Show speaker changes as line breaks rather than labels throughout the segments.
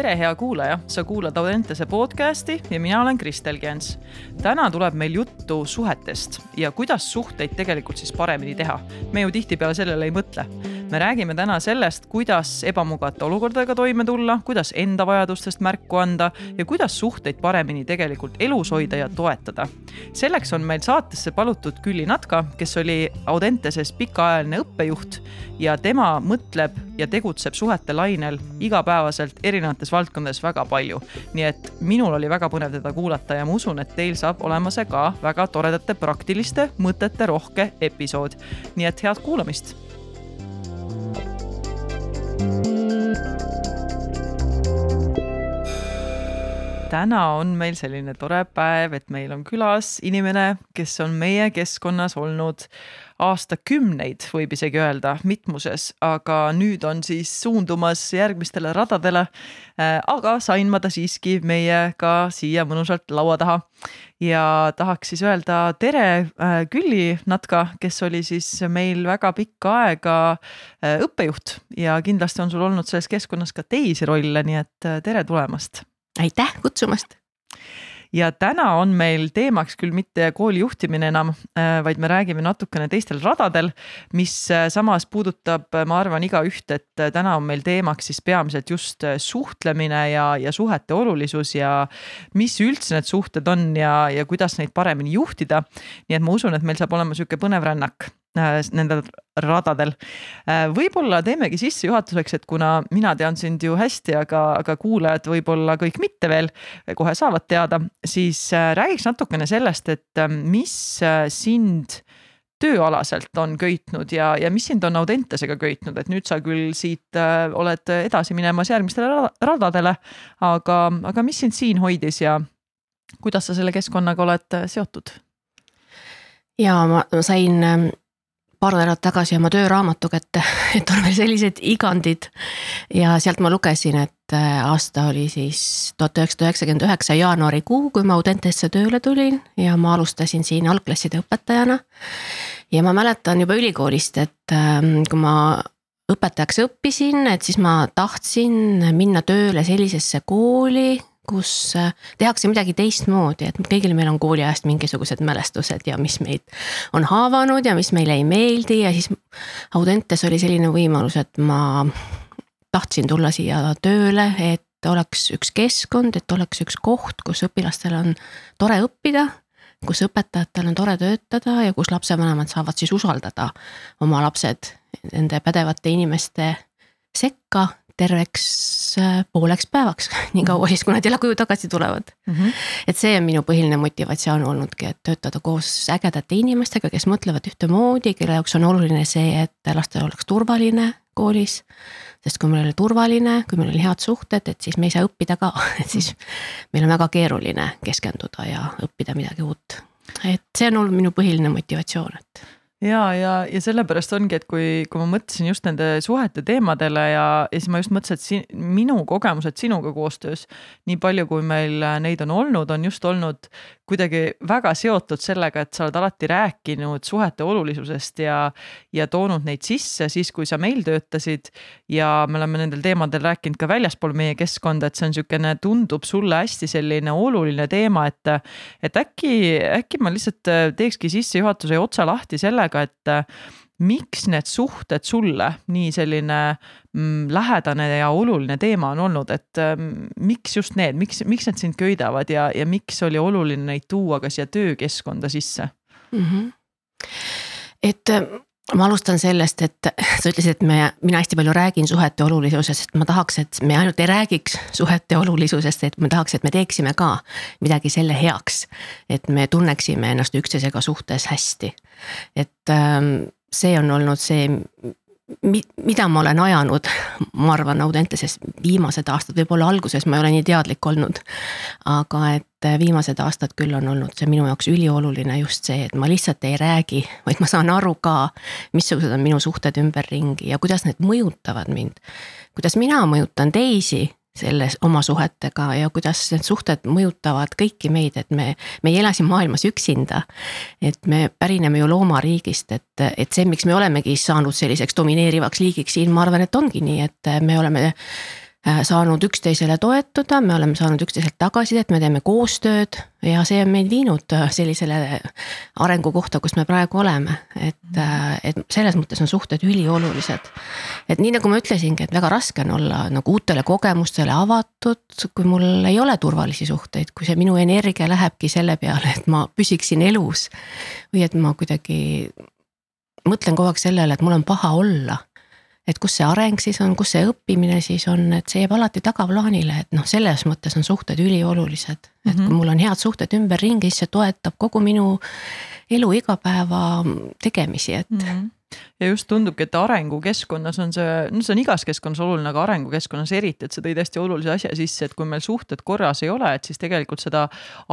tere, hea kuulaja, sa kuulad Audentese podcasti ja mina olen Kristel Gens. täna tuleb meil juttu suhetest ja kuidas suhteid tegelikult siis paremini teha. me ju tihtipeale sellele ei mõtle. Me räägime täna sellest, kuidas ebamugavate olukordadega toime tulla, kuidas enda vajadustest märku anda ja kuidas suhteid paremini tegelikult elus hoida ja toetada. selleks on meil saatesse palutud Külli Natka, kes oli Audenteses pikaajaline õppejuht ja tema mõtleb ja tegutseb suhete lainel igapäevaselt erinevates valdkondades väga palju. nii et minul oli väga põnev teda kuulata ja ma usun, et teil saab olema see ka väga toredate praktiliste mõtete rohke episood. nii et head kuulamist täna on meil selline tore päev, et meil on külas inimene, kes on meie keskkonnas olnud aastakümneid, võib isegi öelda, mitmuses, aga nüüd on siis suundumas järgmistele radadele. aga sain ma ta siiski meiega siia mõnusalt laua taha. Ja tahaks siis öelda tere äh, Külli Natka, kes oli siis meil väga pikka aega äh, õppejuht. Ja kindlasti on sul olnud selles keskkonnas ka teisi rolle, nii et äh, tere tulemast!
Aitäh kutsumast
ja täna on meil teemaks küll mitte kooli juhtimine enam, äh, vaid me räägime natukene teistel radadel, mis äh, samas puudutab, äh, ma arvan, igaüht, et täna on meil teemaks siis peamiselt just suhtlemine ja, ja suhete olulisus ja mis üldse need suhted on ja, ja kuidas neid paremini juhtida. nii et ma usun, et meil saab olema sihuke põnev rännak nendel radadel. Äh, võib-olla teemegi sissejuhatuseks, et kuna mina tean sind ju hästi, aga, aga kuulajad võib-olla kõik mitte veel, kohe saavad teada, siis äh, räägiks natukene sellest, et mis sind tööalaselt on köitnud ja, ja mis sind on Audentesega köitnud, et nüüd sa küll siit äh, oled edasi minemas järgmistele radadele, aga, aga mis sind siin hoidis ja kuidas sa selle keskkonnaga oled seotud?
ja ma sain ähm, paar nädalat tagasi oma tööraamatu kätte, et on veel sellised igandid. ja sealt ma lugesin, et äh, aasta oli siis tuhat üheksasada üheksakümmend üheksa jaanuarikuu, kui ma Audentesse tööle tulin ja ma alustasin siin algklasside õpetajana. ja ma mäletan juba ülikoolist, et ähm, kui ma õpetajaks õppisin, et siis ma tahtsin minna tööle sellisesse kooli, kus äh, tehakse midagi teistmoodi, et kõigil meil on kooliajast mingisugused mälestused ja mis meid on haavanud ja mis meile ei meeldi ja siis Audentes oli selline võimalus, et ma tahtsin tulla siia tööle, et oleks üks keskkond, et oleks üks koht, kus õpilastel on tore õppida kus õpetajatel on tore töötada ja kus lapsevanemad saavad siis usaldada oma lapsed nende pädevate inimeste sekka terveks äh, pooleks päevaks, nii kaua siis, kui nad jälle koju tagasi tulevad mm. -hmm. et see on minu põhiline motivatsioon olnudki, et töötada koos ägedate inimestega, kes mõtlevad ühtemoodi, kelle jaoks on oluline see, et lastel oleks turvaline koolis. sest kui meil oli turvaline, kui meil oli head suhted, et siis me ei saa õppida ka, et siis meil on väga keeruline keskenduda ja õppida midagi uut. et see on olnud minu põhiline motivatsioon, et
ja, ja, ja sellepärast ongi, et kui, kui ma mõtlesin just nende suhete teemadele ja, ja siis ma just mõtlesin, et siin, minu kogemused sinuga koostöös, nii palju, kui meil neid on olnud, on just olnud kuidagi väga seotud sellega, et sa oled alati rääkinud suhete olulisusest ja, ja toonud neid sisse siis, kui sa meil töötasid. ja me oleme nendel teemadel rääkinud ka väljaspool meie keskkonda, et see on niisugune, tundub sulle hästi selline oluline teema, et, et äkki, äkki ma lihtsalt teekski sissejuhatuse otsa lahti sellega, et miks need suhted sulle nii selline mm, lähedane ja oluline teema on olnud, et mm, miks just need, miks, miks need sind köidavad ja, ja miks oli oluline neid tuua ka siia töökeskkonda sisse mm? -hmm.
et äh, ma alustan sellest, et sa ütlesid, et me, mina hästi palju räägin suhete olulisusest, ma tahaks, et me ainult ei räägiks suhete olulisusest, et ma tahaks, et me teeksime ka midagi selle heaks. et me tunneksime ennast üksteisega suhtes hästi. et ähm, see on olnud see, mida ma olen ajanud, ma arvan, Audenteses viimased aastad, võib-olla alguses ma ei ole nii teadlik olnud. aga et viimased aastad küll on olnud see minu jaoks ülioluline just see, et ma lihtsalt ei räägi, vaid ma saan aru ka, missugused on minu suhted ümberringi ja kuidas need mõjutavad mind. kuidas mina mõjutan teisi selles oma suhetega ja kuidas need suhted mõjutavad kõiki meid, et me, me ei ela siin maailmas üksinda. et me pärineme ju loomariigist, et, et see, miks me olemegi saanud selliseks domineerivaks liigiks siin, ma arvan, et ongi nii, et me oleme saanud üksteisele toetuda, me oleme saanud üksteiselt tagasisidet, me teeme koostööd ja see on meid viinud äh, sellisele arengu kohta, kus me praegu oleme. et, äh, et selles mõttes on suhted üliolulised. et nii nagu ma ütlesingi, et väga raske on olla nagu uutele kogemustele avatud, kui mul ei ole turvalisi suhteid, kui see minu energia lähebki selle peale, et ma püsiksin elus. või et ma kuidagi mõtlen kogu aeg sellele, et mul on paha olla et kus see areng siis on, kus see õppimine siis on, et see jääb alati tagaplaanile, et noh, selles mõttes on suhted üliolulised. et kui mul on head suhted ümberringi, siis see toetab kogu minu elu igapäeva tegemisi, et mm. -hmm
ja just tundubki, et arengukeskkonnas on see, no see on igas keskkonnas oluline, aga arengukeskkonnas eriti, et sa tõid hästi olulise asja sisse, et kui meil suhted korras ei ole, et siis tegelikult seda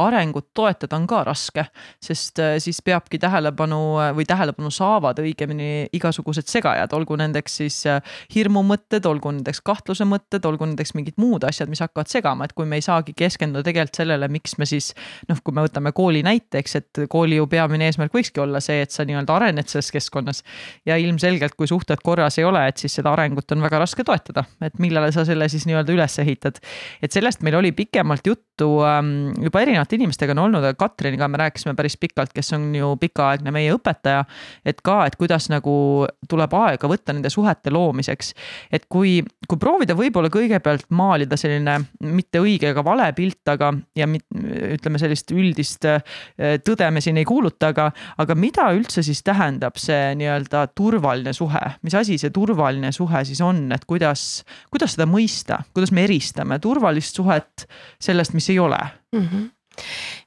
arengut toetada on ka raske. sest äh, siis peabki tähelepanu või tähelepanu saavad õigemini igasugused segajad, olgu nendeks siis äh, hirmumõtted, olgu nendeks kahtluse mõtted, olgu nendeks mingid muud asjad, mis hakkavad segama, et kui me ei saagi keskenduda tegelikult sellele, miks me siis noh, kui me võtame kooli näiteks, et kooli ju peamine eesmärk võikski olla see, et sa nii-öelda arened selles keskkonnas ja ilmselgelt, kui suhted korras ei ole, et siis seda arengut on väga raske toetada, et millele sa selle siis nii-öelda üles ehitad. et sellest meil oli pikemalt juttu ähm, juba erinevate inimestega on olnud, aga Katriniga me rääkisime päris pikalt, kes on ju pikaaegne meie õpetaja. et ka, et kuidas nagu tuleb aega võtta nende suhete loomiseks. et kui, kui proovida võib-olla kõigepealt maalida selline mitte õige ega vale pilt, aga ja mit, ütleme sellist üldist äh, tõde me siin ei kuuluta, aga, aga mida üldse siis tähendab see nii-öelda turvaline suhe, mis asi see turvaline suhe siis on, et kuidas, kuidas seda mõista, kuidas me eristame turvalist suhet sellest, mis ei ole? Mm? -hmm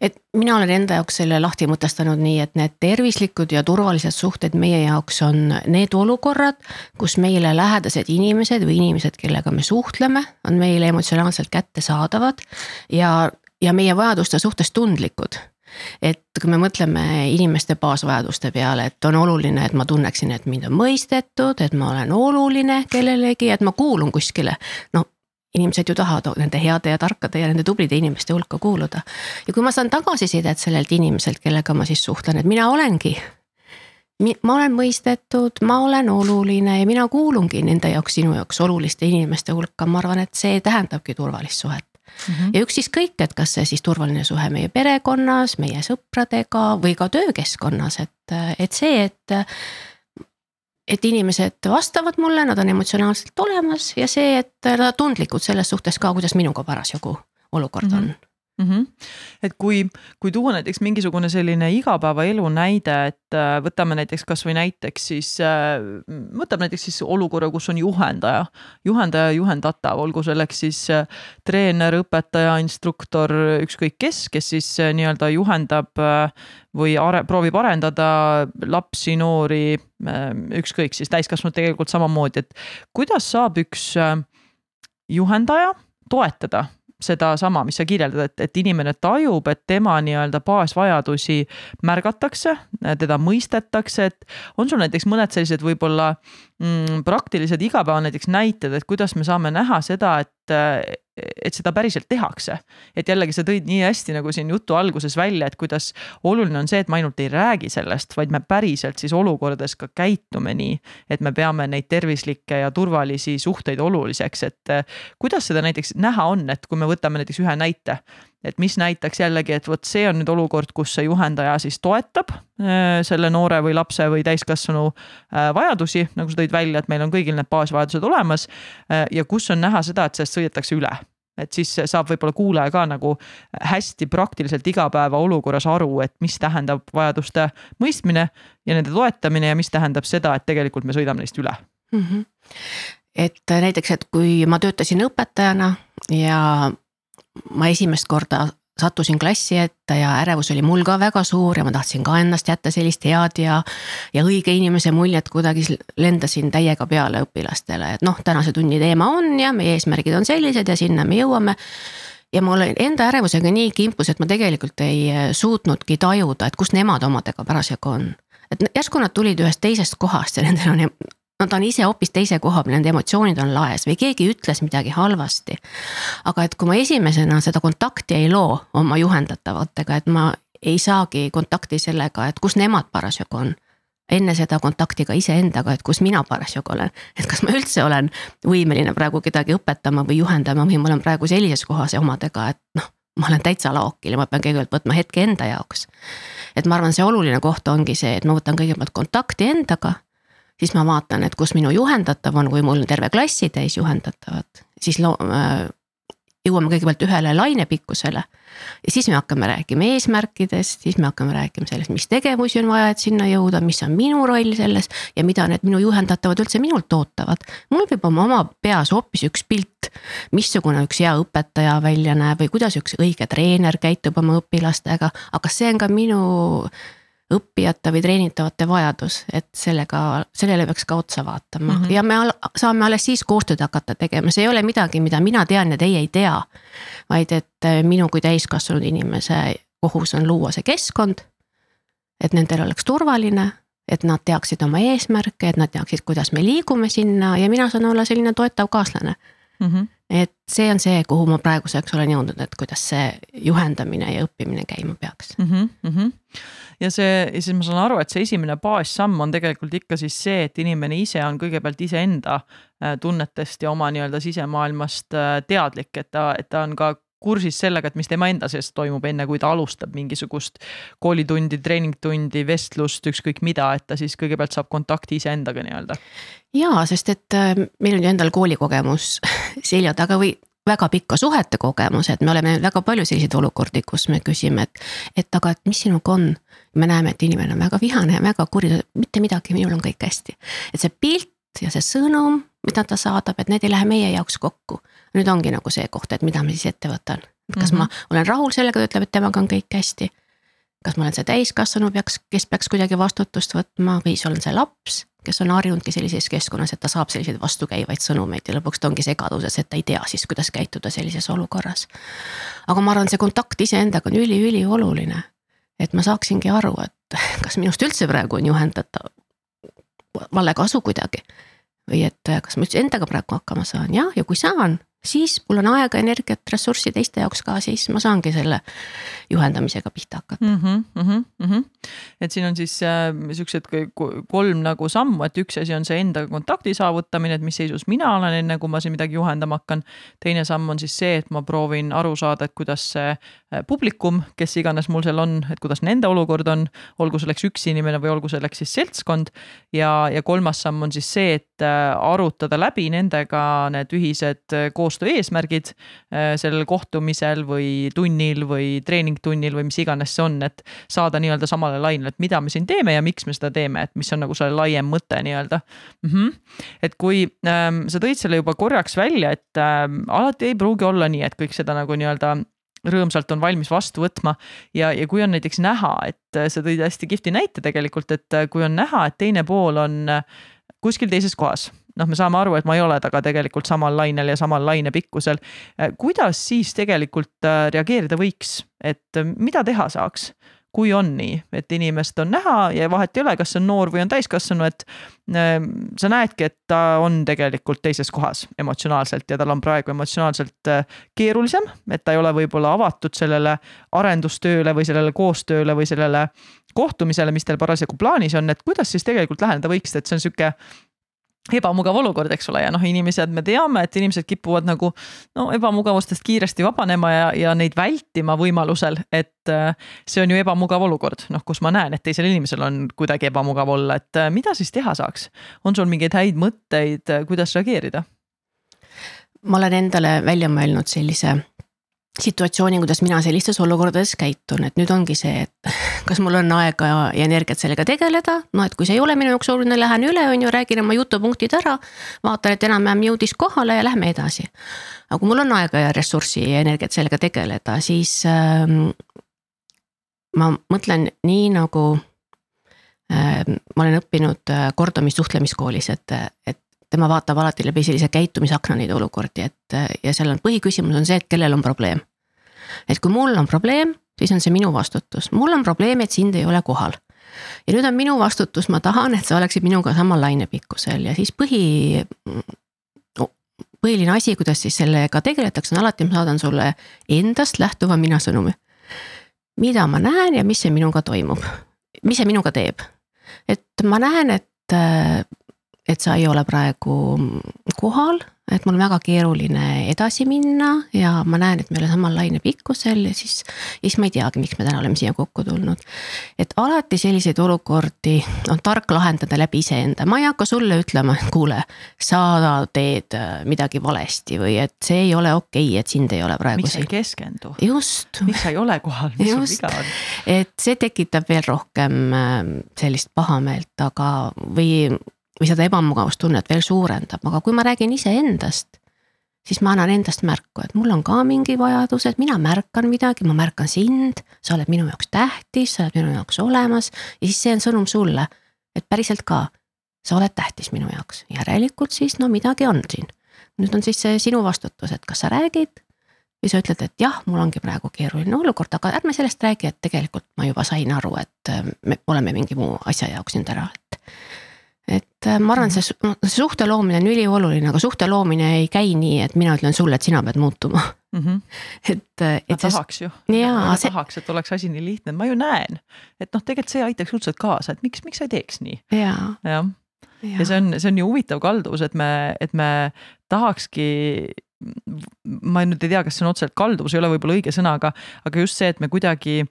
et mina olen enda jaoks selle lahti mõtestanud nii, et need tervislikud ja turvalised suhted meie jaoks on need olukorrad, kus meile lähedased inimesed või inimesed, kellega me suhtleme, on meile emotsionaalselt kättesaadavad ja, ja meie vajaduste suhtes tundlikud et kui me mõtleme inimeste baasvajaduste peale, et on oluline, et ma tunneksin, et mind on mõistetud, et ma olen oluline kellelegi, et ma kuulun kuskile. no inimesed ju tahavad nende heade ja tarkade ja nende tublide inimeste hulka kuuluda. ja kui ma saan tagasisidet sellelt inimeselt, kellega ma siis suhtlen, et mina olengi ma olen mõistetud, ma olen oluline ja mina kuulungi nende jaoks, sinu jaoks oluliste inimeste hulka, ma arvan, et see tähendabki turvalist suhet mm. -hmm. ja üksiskõik, et kas see siis turvaline suhe meie perekonnas, meie sõpradega või ka töökeskkonnas, et, et see, et et inimesed vastavad mulle, nad on emotsionaalselt olemas ja see, et nad on tundlikud selles suhtes ka, kuidas minuga parasjagu olukord on mm. -hmm
mm. -hmm. et kui, kui tuua näiteks mingisugune selline igapäevaelu näide, et äh, võtame näiteks kasvõi näiteks siis äh,, võtame näiteks siis olukorra, kus on juhendaja, juhendaja, juhendatav, olgu selleks siis äh, treener, õpetaja, instruktor, ükskõik kes, kes siis nii-öelda juhendab või are, proovib arendada lapsi, noori, ükskõik siis täiskasvanud tegelikult samamoodi, et kuidas saab üks juhendaja toetada sedasama, mis sa kirjeldad, et, et inimene tajub, et tema nii-öelda baasvajadusi märgatakse, teda mõistetakse, et on sul näiteks mõned sellised võib-olla mm, praktilised igapäeva näiteks näited, et kuidas me saame näha seda, et, et seda päriselt tehakse. et jällegi sa tõid nii hästi nagu siin jutu alguses välja, et kuidas oluline on see, et me ainult ei räägi sellest, vaid me päriselt siis olukordades ka käitume nii, et me peame neid tervislikke ja turvalisi suhteid oluliseks, et kuidas seda näiteks näha on, et kui me võtame näiteks ühe näite et mis näitaks jällegi, et vot see on nüüd olukord, kus see juhendaja siis toetab äh, selle noore või lapse või täiskasvanu äh, vajadusi, nagu sa tõid välja, et meil on kõigil need baasvajadused olemas. Äh, ja kus on näha seda, et sellest sõidetakse üle et siis saab võib-olla kuulaja ka nagu hästi praktiliselt igapäevaolukorras aru, et mis tähendab vajaduste mõistmine ja nende toetamine ja mis tähendab seda, et tegelikult me sõidame neist üle mm. -hmm.
et näiteks, et kui ma töötasin õpetajana ja ma esimest korda sattusin klassi ette ja ärevus oli mul ka väga suur ja ma tahtsin ka ennast jätta sellist head ja. ja õige inimese muljet kuidagi lendasin täiega peale õpilastele, et noh, tänase tunni teema on ja meie eesmärgid on sellised ja sinna me jõuame. ja mul oli enda ärevusega nii kimpus, et ma tegelikult ei suutnudki tajuda, et kus nemad omadega parasjagu on et järsku nad tulid ühest teisest kohast ja nendel on nad on ise hoopis teise koha peal, nende emotsioonid on laes või keegi ütles midagi halvasti. aga et kui ma esimesena seda kontakti ei loo oma juhendatavatega, et ma ei saagi kontakti sellega, et kus nemad parasjagu on. enne seda kontakti ka iseendaga, et kus mina parasjagu olen. et kas ma üldse olen võimeline praegu kedagi õpetama või juhendama või ma olen praegu sellises kohas omadega, et noh, ma olen täitsa laokil ja ma pean kõigepealt võtma hetke enda jaoks. et ma arvan, see oluline koht ongi see, et ma võtan kõigepealt kontakti endaga siis ma vaatan, et kus minu juhendatav on, kui mul on terve klassitäis juhendatavat, siis lo-, äh, jõuame kõigepealt ühele lainepikkusele. ja siis me hakkame rääkima eesmärkidest, siis me hakkame rääkima sellest, mis tegevusi on vaja, et sinna jõuda, mis on minu roll selles ja mida need minu juhendatavad üldse minult ootavad. mul võib oma, oma peas hoopis üks pilt, missugune üks hea õpetaja välja näeb või kuidas üks õige treener käitub oma õpilastega, aga see on ka minu õppijate või treenitavate vajadus, et sellega, sellele peaks ka otsa vaatama mm -hmm. ja me saame alles siis koostööd hakata tegema, see ei ole midagi, mida mina tean ja teie ei tea. vaid et äh, minu kui täiskasvanud inimese kohus on luua see keskkond. et nendel oleks turvaline, et nad teaksid oma eesmärke, et nad teaksid, kuidas me liigume sinna ja mina saan olla selline toetav kaaslane mm. -hmm. Et see on see, kuhu ma praeguseks olen jõudnud, et kuidas see juhendamine ja õppimine käima peaks mm.
-hmm ja see, siis ma saan aru, et see esimene baassamm on tegelikult ikka siis see, et inimene ise on kõigepealt iseenda äh, tunnetest ja oma nii-öelda sisemaailmast äh, teadlik, et ta, et ta on ka kursis sellega, et mis tema enda sees toimub, enne kui ta alustab mingisugust koolitundi, treeningtundi, vestlust, ükskõik mida, et ta siis kõigepealt saab kontakti iseendaga nii-öelda.
jaa, sest et äh, meil on ju endal koolikogemus selja taga või väga pikka suhete kogemus, et me oleme väga palju selliseid olukordi, kus me küsime, et, et aga, et mis sinuga on. me näeme, et inimene on väga vihane ja väga kuri, mitte midagi, minul on kõik hästi. et see pilt ja see sõnum, mida ta saadab, et need ei lähe meie jaoks kokku. nüüd ongi nagu see koht, et mida ma siis ette võtan. kas mm -hmm. ma olen rahul sellega, ta ütleb, et temaga on kõik hästi. kas ma olen see täiskasvanu peaks, kes peaks kuidagi vastutust võtma või siis olen see laps kes on harjunudki sellises keskkonnas, et ta saab selliseid vastukäivaid sõnumeid ja lõpuks ta ongi segaduses, et ta ei tea siis, kuidas käituda sellises olukorras. aga ma arvan, see kontakt iseendaga on üliülioluline. et ma saaksingi aru, et kas minust üldse praegu on juhendatav vale kasu kuidagi. või et kas ma üldse endaga praegu hakkama saan, jah, ja kui saan, siis mul on aega, energiat, ressurssi teiste jaoks ka, siis ma saangi selle juhendamisega pihta hakata mm.
-hmm, mm -hmm. et siin on siis äh, siuksed kolm nagu sammu, et üks asi on see endaga kontakti saavutamine, et mis seisus mina olen, enne kui ma siin midagi juhendama hakkan. teine samm on siis see, et ma proovin aru saada, et kuidas see äh, publikum, kes iganes mul seal on, et kuidas nende olukord on, olgu selleks üks inimene või olgu selleks siis seltskond. ja, ja kolmas samm on siis see, et äh, arutada läbi nendega need ühised koos koostöö eesmärgid äh, sellel kohtumisel või tunnil või treeningtunnil või mis iganes see on, et saada nii-öelda samale lainele, et mida me siin teeme ja miks me seda teeme, et mis on nagu selle laiem mõte nii-öelda mm. -hmm. et kui ähm, sa tõid selle juba korraks välja, et ähm, alati ei pruugi olla nii, et kõik seda nagu nii-öelda rõõmsalt on valmis vastu võtma ja, ja kui on näiteks näha, et äh, sa tõid hästi kihvti näite tegelikult, et äh, kui on näha, et teine pool on kuskil teises kohas noh, me saame aru, et ma ei ole temaga tegelikult samal lainel ja samal lainepikkusel. Äh, kuidas siis tegelikult äh, reageerida võiks, et äh, mida teha saaks? kui on nii, et inimest on näha ja vahet ei ole, kas see on noor või on täiskasvanu, et sa näedki, et ta on tegelikult teises kohas emotsionaalselt ja tal on praegu emotsionaalselt keerulisem, et ta ei ole võib-olla avatud sellele arendustööle või sellele koostööle või sellele kohtumisele, mis teil parasjagu plaanis on, et kuidas siis tegelikult läheneda võiks, et see on sihuke ebamugav olukord, eks ole, ja noh, inimesed, me teame, et inimesed kipuvad nagu no ebamugavustest kiiresti vabanema ja, ja neid vältima võimalusel, et äh, see on ju ebamugav olukord, noh, kus ma näen, et teisel inimesel on kuidagi ebamugav olla, et äh, mida siis teha saaks? on sul mingeid häid mõtteid, äh, kuidas reageerida?
ma olen endale välja mõelnud sellise situatsiooni, kuidas mina sellistes olukordades käitun, et nüüd ongi see, et kas mul on aega ja, energiat sellega tegeleda, no et kui see ei ole minu jaoks oluline, lähen üle, on ju, räägin oma jutupunktid ära. vaatan, et enam-vähem jõudis kohale ja lähme edasi. aga kui mul on aega ja ressurssi ja energiat sellega tegeleda, siis äh, ma mõtlen nii nagu äh, ma olen õppinud äh, Gordomi suhtlemiskoolis, et, et tema vaatab alati läbi sellise käitumisakna neid olukordi, et ja seal on põhiküsimus on see, et kellel on probleem. Et kui mul on probleem, siis on see minu vastutus, mul on probleem, et sind ei ole kohal. ja nüüd on minu vastutus, ma tahan, et sa oleksid minuga samal lainepikkusel ja siis põhi. põhiline asi, kuidas siis sellega tegeletakse, on alati ma saadan sulle endast lähtuva mina sõnumi. mida ma näen ja mis see minuga toimub, mis see minuga teeb et ma näen, et, et sa ei ole praegu kohal et mul on väga keeruline edasi minna ja ma näen, et me oleme samal lainepikkusel ja siis, ja siis ma ei teagi, miks me täna oleme siia kokku tulnud. et alati selliseid olukordi on tark lahendada läbi iseenda, ma ei hakka sulle ütlema, et kuule, sa teed äh, midagi valesti või et see ei ole okei okay,, et sind ei ole praegu.
miks sa ei keskendu?
just.
miks sa ei ole kohal, mis sul viga on?
et see tekitab veel rohkem äh, sellist pahameelt, aga, või või seda ebamugavustunnet veel suurendab, aga kui ma räägin iseendast, siis ma annan endast märku, et mul on ka mingi vajadus, et mina märkan midagi, ma märkan sind, sa oled minu jaoks tähtis, sa oled minu jaoks olemas. Ja siis see on sõnum sulle, et päriselt ka, sa oled tähtis minu jaoks, järelikult siis no midagi on siin. nüüd on siis see sinu vastutus, et kas sa räägid või sa ütled, et jah, mul ongi praegu keeruline olukord, aga ärme sellest räägi, et tegelikult ma juba sain aru, et me oleme mingi muu asja jaoks nüüd ära, ma arvan, see, suhte loomine on ülioluline, aga suhte loomine ei käi nii, et mina ütlen sulle, et sina pead muutuma mm. -hmm.
et, äh, et. tahaks ju. ma see... tahaks, et oleks asi nii lihtne, ma ju näen, et noh, tegelikult see aitaks õudselt kaasa, et miks, miks sa ei teeks nii.
jah
ja. ja see on, see on ju huvitav kalduvus, et me, et me tahakski ma nüüd ei tea, kas see on otseselt kalduvus, ei ole võib-olla õige sõna, aga, aga just see, et me kuidagi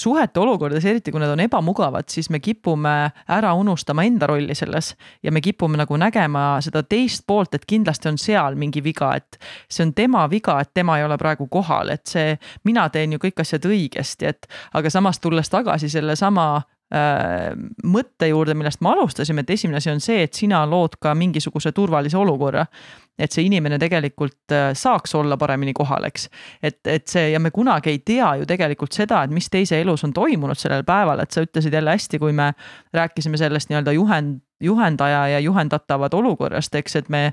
suhete olukordades, eriti kui need on ebamugavad, siis me kipume ära unustama enda rolli selles ja me kipume nagu nägema seda teist poolt, et kindlasti on seal mingi viga, et see on tema viga, et tema ei ole praegu kohal, et see, mina teen ju kõik asjad õigesti, et aga samas tulles tagasi sellesama Äh, mõtte juurde, millest me alustasime, et esimene asi on see, et sina lood ka mingisuguse turvalise olukorra. Et see inimene tegelikult äh, saaks olla paremini kohal, eks. et, et see ja me kunagi ei tea ju tegelikult seda, et mis teise elus on toimunud sellel päeval, et sa ütlesid jälle hästi, kui me rääkisime sellest nii-öelda juhend juhendaja ja juhendatavad olukorrast, eks, et me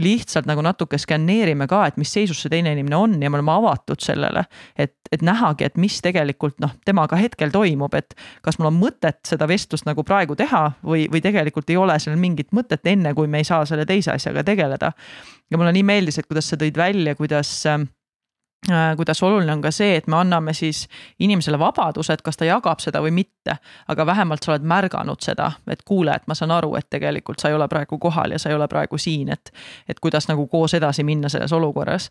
lihtsalt nagu natuke skänneerime ka, et mis seisus see teine inimene on ja me oleme avatud sellele. et, et nähagi, et mis tegelikult noh, temaga hetkel toimub, et kas mul on mõtet seda vestlust nagu praegu teha või, või tegelikult ei ole sellel mingit mõtet, enne kui me ei saa selle teise asjaga tegeleda. ja mulle nii meeldis, et kuidas sa tõid välja, kuidas Äh, kuidas oluline on ka see, et me anname siis inimesele vabaduse, et kas ta jagab seda või mitte. aga vähemalt sa oled märganud seda, et kuule, et ma saan aru, et tegelikult sa ei ole praegu kohal ja sa ei ole praegu siin, et. et kuidas nagu koos edasi minna selles olukorras.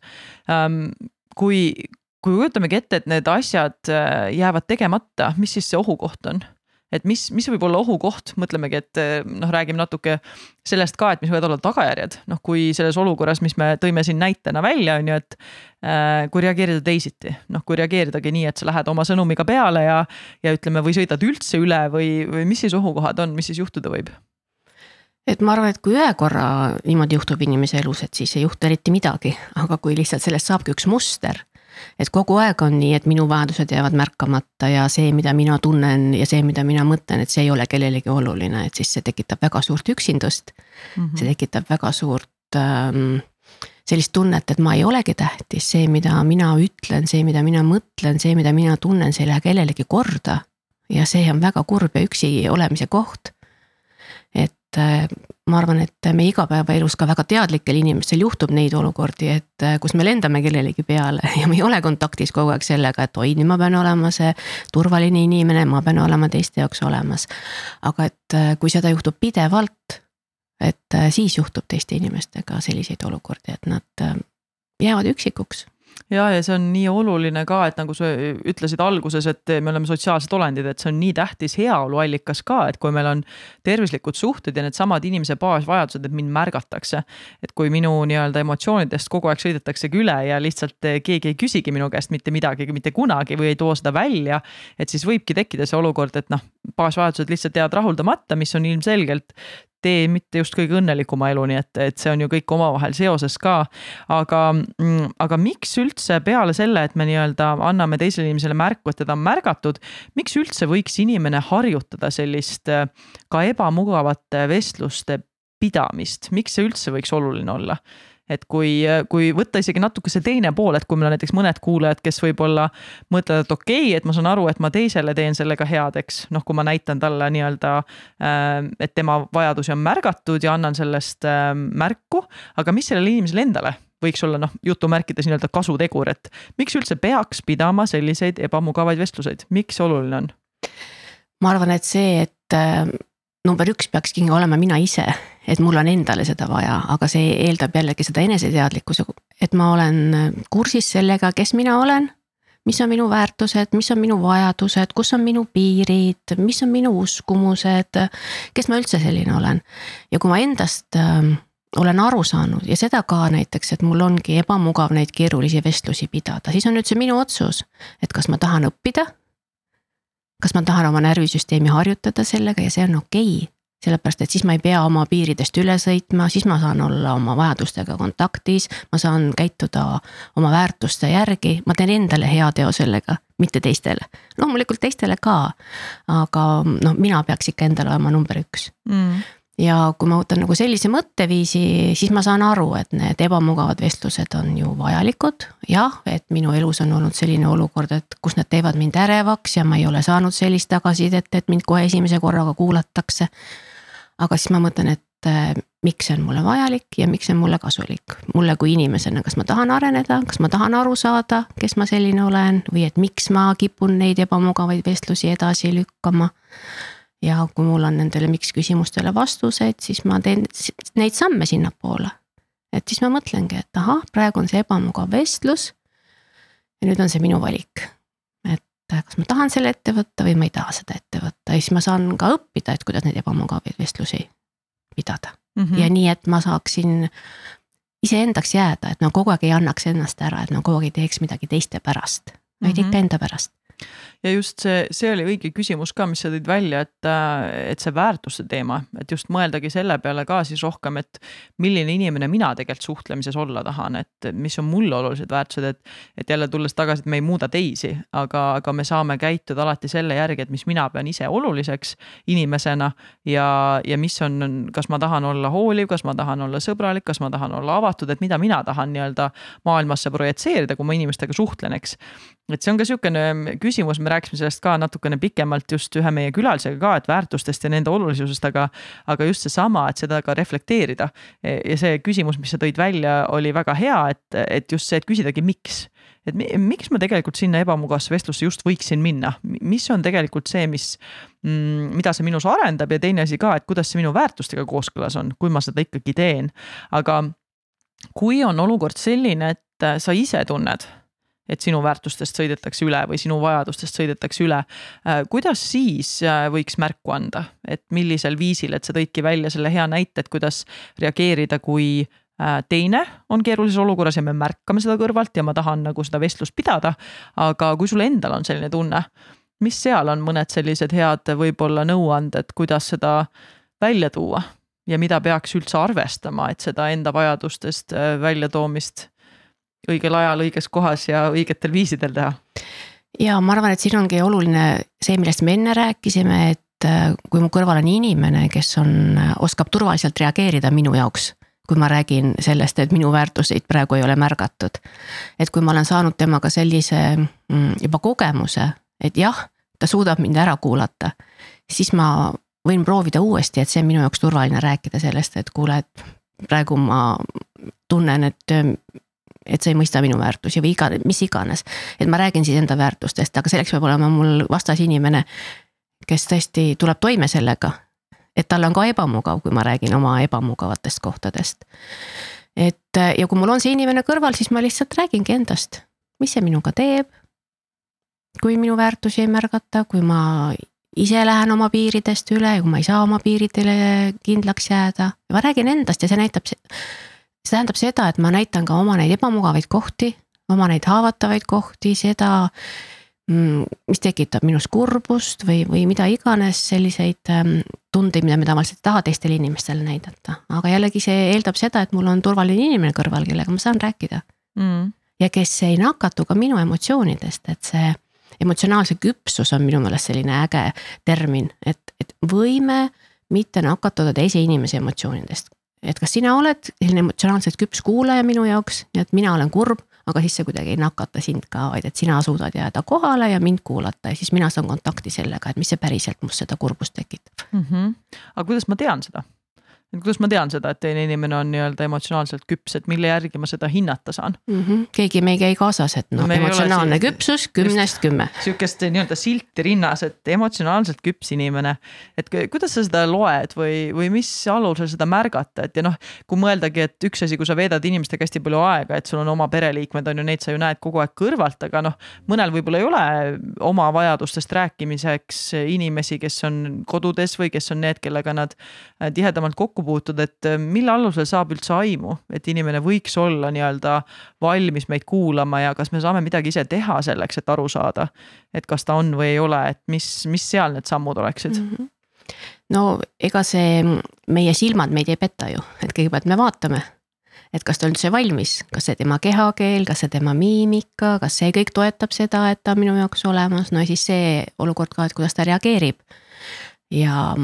Ähm, kui, kui kujutamegi ette, et need asjad äh, jäävad tegemata, mis siis see ohukoht on? Et mis, mis võib olla ohukoht, mõtlemegi, et eh, noh, räägime natuke sellest ka, et mis võivad olla tagajärjed, noh, kui selles olukorras, mis me tõime siin näitena välja, on ju, et äh,. kui reageerida teisiti, noh, kui reageeridagi nii, et sa lähed oma sõnumiga peale ja, ja ütleme, või sõidad üldse üle või, või mis siis ohukohad on, mis siis juhtuda võib?
et ma arvan, et kui ühe korra niimoodi juhtub inimese elus, et siis ei juhtu eriti midagi, aga kui lihtsalt sellest saabki üks muster et kogu aeg on nii, et minu vajadused jäävad märkamata ja see, mida mina tunnen ja see, mida mina mõtlen, et see ei ole kellelegi oluline, et siis see tekitab väga suurt üksindust mm. -hmm. see tekitab väga suurt ähm, sellist tunnet, et ma ei olegi tähtis, see, mida mina ütlen, see, mida mina mõtlen, see, mida mina tunnen, see ei lähe kellelegi korda. ja see on väga kurb ja üksi olemise koht. Et äh, ma arvan, et meie igapäevaelus ka väga teadlikel inimestel juhtub neid olukordi, et äh, kus me lendame kellelegi peale ja me ei ole kontaktis kogu aeg sellega, et oi, nüüd ma pean olema see turvaline inimene, ma pean olema teiste jaoks olemas. aga et äh, kui seda juhtub pidevalt, et siis juhtub teiste inimestega selliseid olukordi, et nad jäävad üksikuks
ja, ja see on nii oluline ka, et nagu sa ütlesid alguses, et me oleme sotsiaalsed olendid, et see on nii tähtis heaoluallikas ka, et kui meil on tervislikud suhted ja needsamad inimese baasvajadused, et mind märgatakse. et kui minu nii-öelda emotsioonidest kogu aeg sõidetaksegi üle ja lihtsalt keegi ei küsigi minu käest mitte midagi mitte kunagi või ei too seda välja. et siis võibki tekkida see olukord, et noh, baasvajadused lihtsalt jäävad rahuldamata, mis on ilmselgelt tee mitte just kõige õnnelikuma elu, nii et, et see on ju kõik omavahel seoses ka. aga, mm, aga miks üldse peale selle, et me nii-öelda anname teisele inimesele märku, et teda on märgatud, miks üldse võiks inimene harjutada sellist ka ebamugavate vestluste pidamist, miks see üldse võiks oluline olla? Et kui, kui võtta isegi natuke see teine pool, et kui meil on näiteks mõned kuulajad, kes võib-olla mõtlevad, et okei okay,, et ma saan aru, et ma teisele teen sellega head, eks. noh, kui ma näitan talle nii-öelda, ähm, et tema vajadusi on märgatud ja annan sellest ähm, märku, aga mis sellele inimesele endale võiks olla noh, jutumärkides nii-öelda kasutegur, et miks üldse peaks pidama selliseid ebamugavaid vestluseid, miks see oluline on?
ma arvan, et see, et äh, number üks peakski olema mina ise, et mul on endale seda vaja, aga see eeldab jällegi seda eneseteadlikkuse, et ma olen kursis sellega, kes mina olen. mis on minu väärtused, mis on minu vajadused, kus on minu piirid, mis on minu uskumused, kes ma üldse selline olen. ja kui ma endast äh, olen aru saanud ja seda ka näiteks, et mul ongi ebamugav neid keerulisi vestlusi pidada, siis on nüüd see minu otsus, et kas ma tahan õppida kas ma tahan oma närvisüsteemi harjutada sellega ja see on okei. okay sellepärast, et siis ma ei pea oma piiridest üle sõitma, siis ma saan olla oma vajadustega kontaktis, ma saan käituda oma väärtuste järgi, ma teen endale heateo sellega, mitte teistele. loomulikult teistele ka, aga noh, mina peaks ikka endale olema number üks. Mm ja kui ma võtan nagu sellise mõtteviisi, siis ma saan aru, et need ebamugavad vestlused on ju vajalikud. jah, et minu elus on olnud selline olukord, et kus nad teevad mind ärevaks ja ma ei ole saanud sellist tagasisidet, et mind kohe esimese korraga kuulatakse. aga siis ma mõtlen, et äh, miks see on mulle vajalik ja miks see on mulle kasulik, mulle kui inimesena, kas ma tahan areneda, kas ma tahan aru saada, kes ma selline olen või et miks ma kipun neid ebamugavaid vestlusi edasi lükkama ja kui mul on nendele miks küsimustele vastused, siis ma teen neid samme sinnapoole. et siis ma mõtlengi, et ahah, praegu on see ebamugav vestlus. ja nüüd on see minu valik. et kas ma tahan selle ette võtta või ma ei taha seda ette võtta ja siis ma saan ka õppida, et kuidas neid ebamugavaid vestlusi pidada mm. -hmm. ja nii, et ma saaksin iseendaks jääda, et ma kogu aeg ei annaks ennast ära, et ma kogu aeg ei teeks midagi teiste pärast, vaid mm -hmm. ikka enda pärast
ja just see, see oli õige küsimus ka, mis sa tõid välja, et, et see väärtuste teema, et just mõeldagi selle peale ka siis rohkem, et milline inimene mina tegelikult suhtlemises olla tahan, et mis on mulle olulised väärtused, et. et jälle tulles tagasi, et me ei muuda teisi, aga, aga me saame käituda alati selle järgi, et mis mina pean ise oluliseks inimesena. ja, ja mis on, kas ma tahan olla hooliv, kas ma tahan olla sõbralik, kas ma tahan olla avatud, et mida mina tahan nii-öelda maailmasse projitseerida, kui ma inimestega suhtlen, eks et see on ka sihukene küsimus, me rääkisime sellest ka natukene pikemalt just ühe meie külalisega ka, et väärtustest ja nende olulisusest, aga. aga just seesama, et seda ka reflekteerida. ja see küsimus, mis sa tõid välja, oli väga hea, et, et just see, et küsidagi, miks. et miks ma tegelikult sinna ebamugavasse vestlusse just võiksin minna, mis on tegelikult see, mis mm,, mida see minus arendab ja teine asi ka, et kuidas see minu väärtustega kooskõlas on, kui ma seda ikkagi teen. aga kui on olukord selline, et sa ise tunned et sinu väärtustest sõidetakse üle või sinu vajadustest sõidetakse üle. Äh, kuidas siis äh, võiks märku anda, et millisel viisil, et sa tõidki välja selle hea näite, et kuidas reageerida, kui äh, teine on keerulises olukorras ja me märkame seda kõrvalt ja ma tahan nagu seda vestlust pidada. aga kui sul endal on selline tunne, mis seal on mõned sellised head võib-olla nõuanded, kuidas seda välja tuua ja mida peaks üldse arvestama, et seda enda vajadustest väljatoomist õigel ajal, õiges kohas ja õigetel viisidel teha.
ja ma arvan, et siin ongi oluline see, millest me enne rääkisime, et äh, kui mu kõrval on inimene, kes on, äh, oskab turvaliselt reageerida minu jaoks kui ma räägin sellest, et minu väärtuseid praegu ei ole märgatud. et kui ma olen saanud temaga sellise mm, juba kogemuse, et jah, ta suudab mind ära kuulata, siis ma võin proovida uuesti, et see on minu jaoks turvaline rääkida sellest, et kuule, et praegu ma tunnen, et et sa ei mõista minu väärtusi või iga, mis iganes. et ma räägin siis enda väärtustest, aga selleks peab olema mul vastas inimene, kes tõesti tuleb toime sellega. et tal on ka ebamugav, kui ma räägin oma ebamugavatest kohtadest. et ja kui mul on see inimene kõrval, siis ma lihtsalt räägingi endast, mis see minuga teeb. kui minu väärtusi ei märgata, kui ma ise lähen oma piiridest üle ja kui ma ei saa oma piiridele kindlaks jääda, ma räägin endast ja see näitab see tähendab seda, et ma näitan ka oma neid ebamugavaid kohti, oma neid haavatavaid kohti, seda mm, mis tekitab minus kurbust või, või mida iganes selliseid ähm, tundeid, mida me tavaliselt ei taha teistele inimestele näidata. aga jällegi see eeldab seda, et mul on turvaline inimene kõrval, kellega ma saan rääkida. Mm.. ja kes ei nakatu ka minu emotsioonidest, et see emotsionaalse küpsus on minu meelest selline äge termin, et, et võime mitte nakatuda teise inimese emotsioonidest et kas sina oled selline emotsionaalselt küps kuulaja minu jaoks, nii et mina olen kurb, aga siis see kuidagi ei nakata sind ka, vaid et sina suudad jääda kohale ja mind kuulata ja siis mina saan kontakti sellega, et mis see päriselt must seda kurbust tekitab
mm. -hmm. aga kuidas ma tean seda? Et kuidas ma tean seda, et teine inimene on nii-öelda emotsionaalselt küps, et mille järgi ma seda hinnata saan
mm? -hmm. keegi me ei käi kaasas, et noh no, no, emotsionaalne siin, küpsus kümnest kümme.
sihukest nii-öelda silti rinnas, et emotsionaalselt küps inimene. et kuidas sa seda loed või, või mis alusel seda märgata, et ja noh, kui mõeldagi, et üks asi, kui sa veedad inimestega hästi palju aega, et sul on oma pereliikmed on ju, neid sa ju näed kogu aeg kõrvalt, aga noh, mõnel võib-olla ei ole oma vajadustest rääkimiseks inimesi, kes on kodudes või kes on need, kellega nad tihedamalt kokku kokku puutud, et äh, mille alusel saab üldse aimu, et inimene võiks olla nii-öelda valmis meid kuulama ja kas me saame midagi ise teha selleks, et aru saada, et kas ta on või ei ole, et mis, mis seal need sammud oleksid mm? -hmm
no ega see, meie silmad meid ei peta ju, et kõigepealt me vaatame et kas ta on üldse valmis, kas see tema kehakeel, kas see tema miimika, kas see kõik toetab seda, et ta on minu jaoks olemas, no ja siis see olukord ka, et kuidas ta reageerib. ja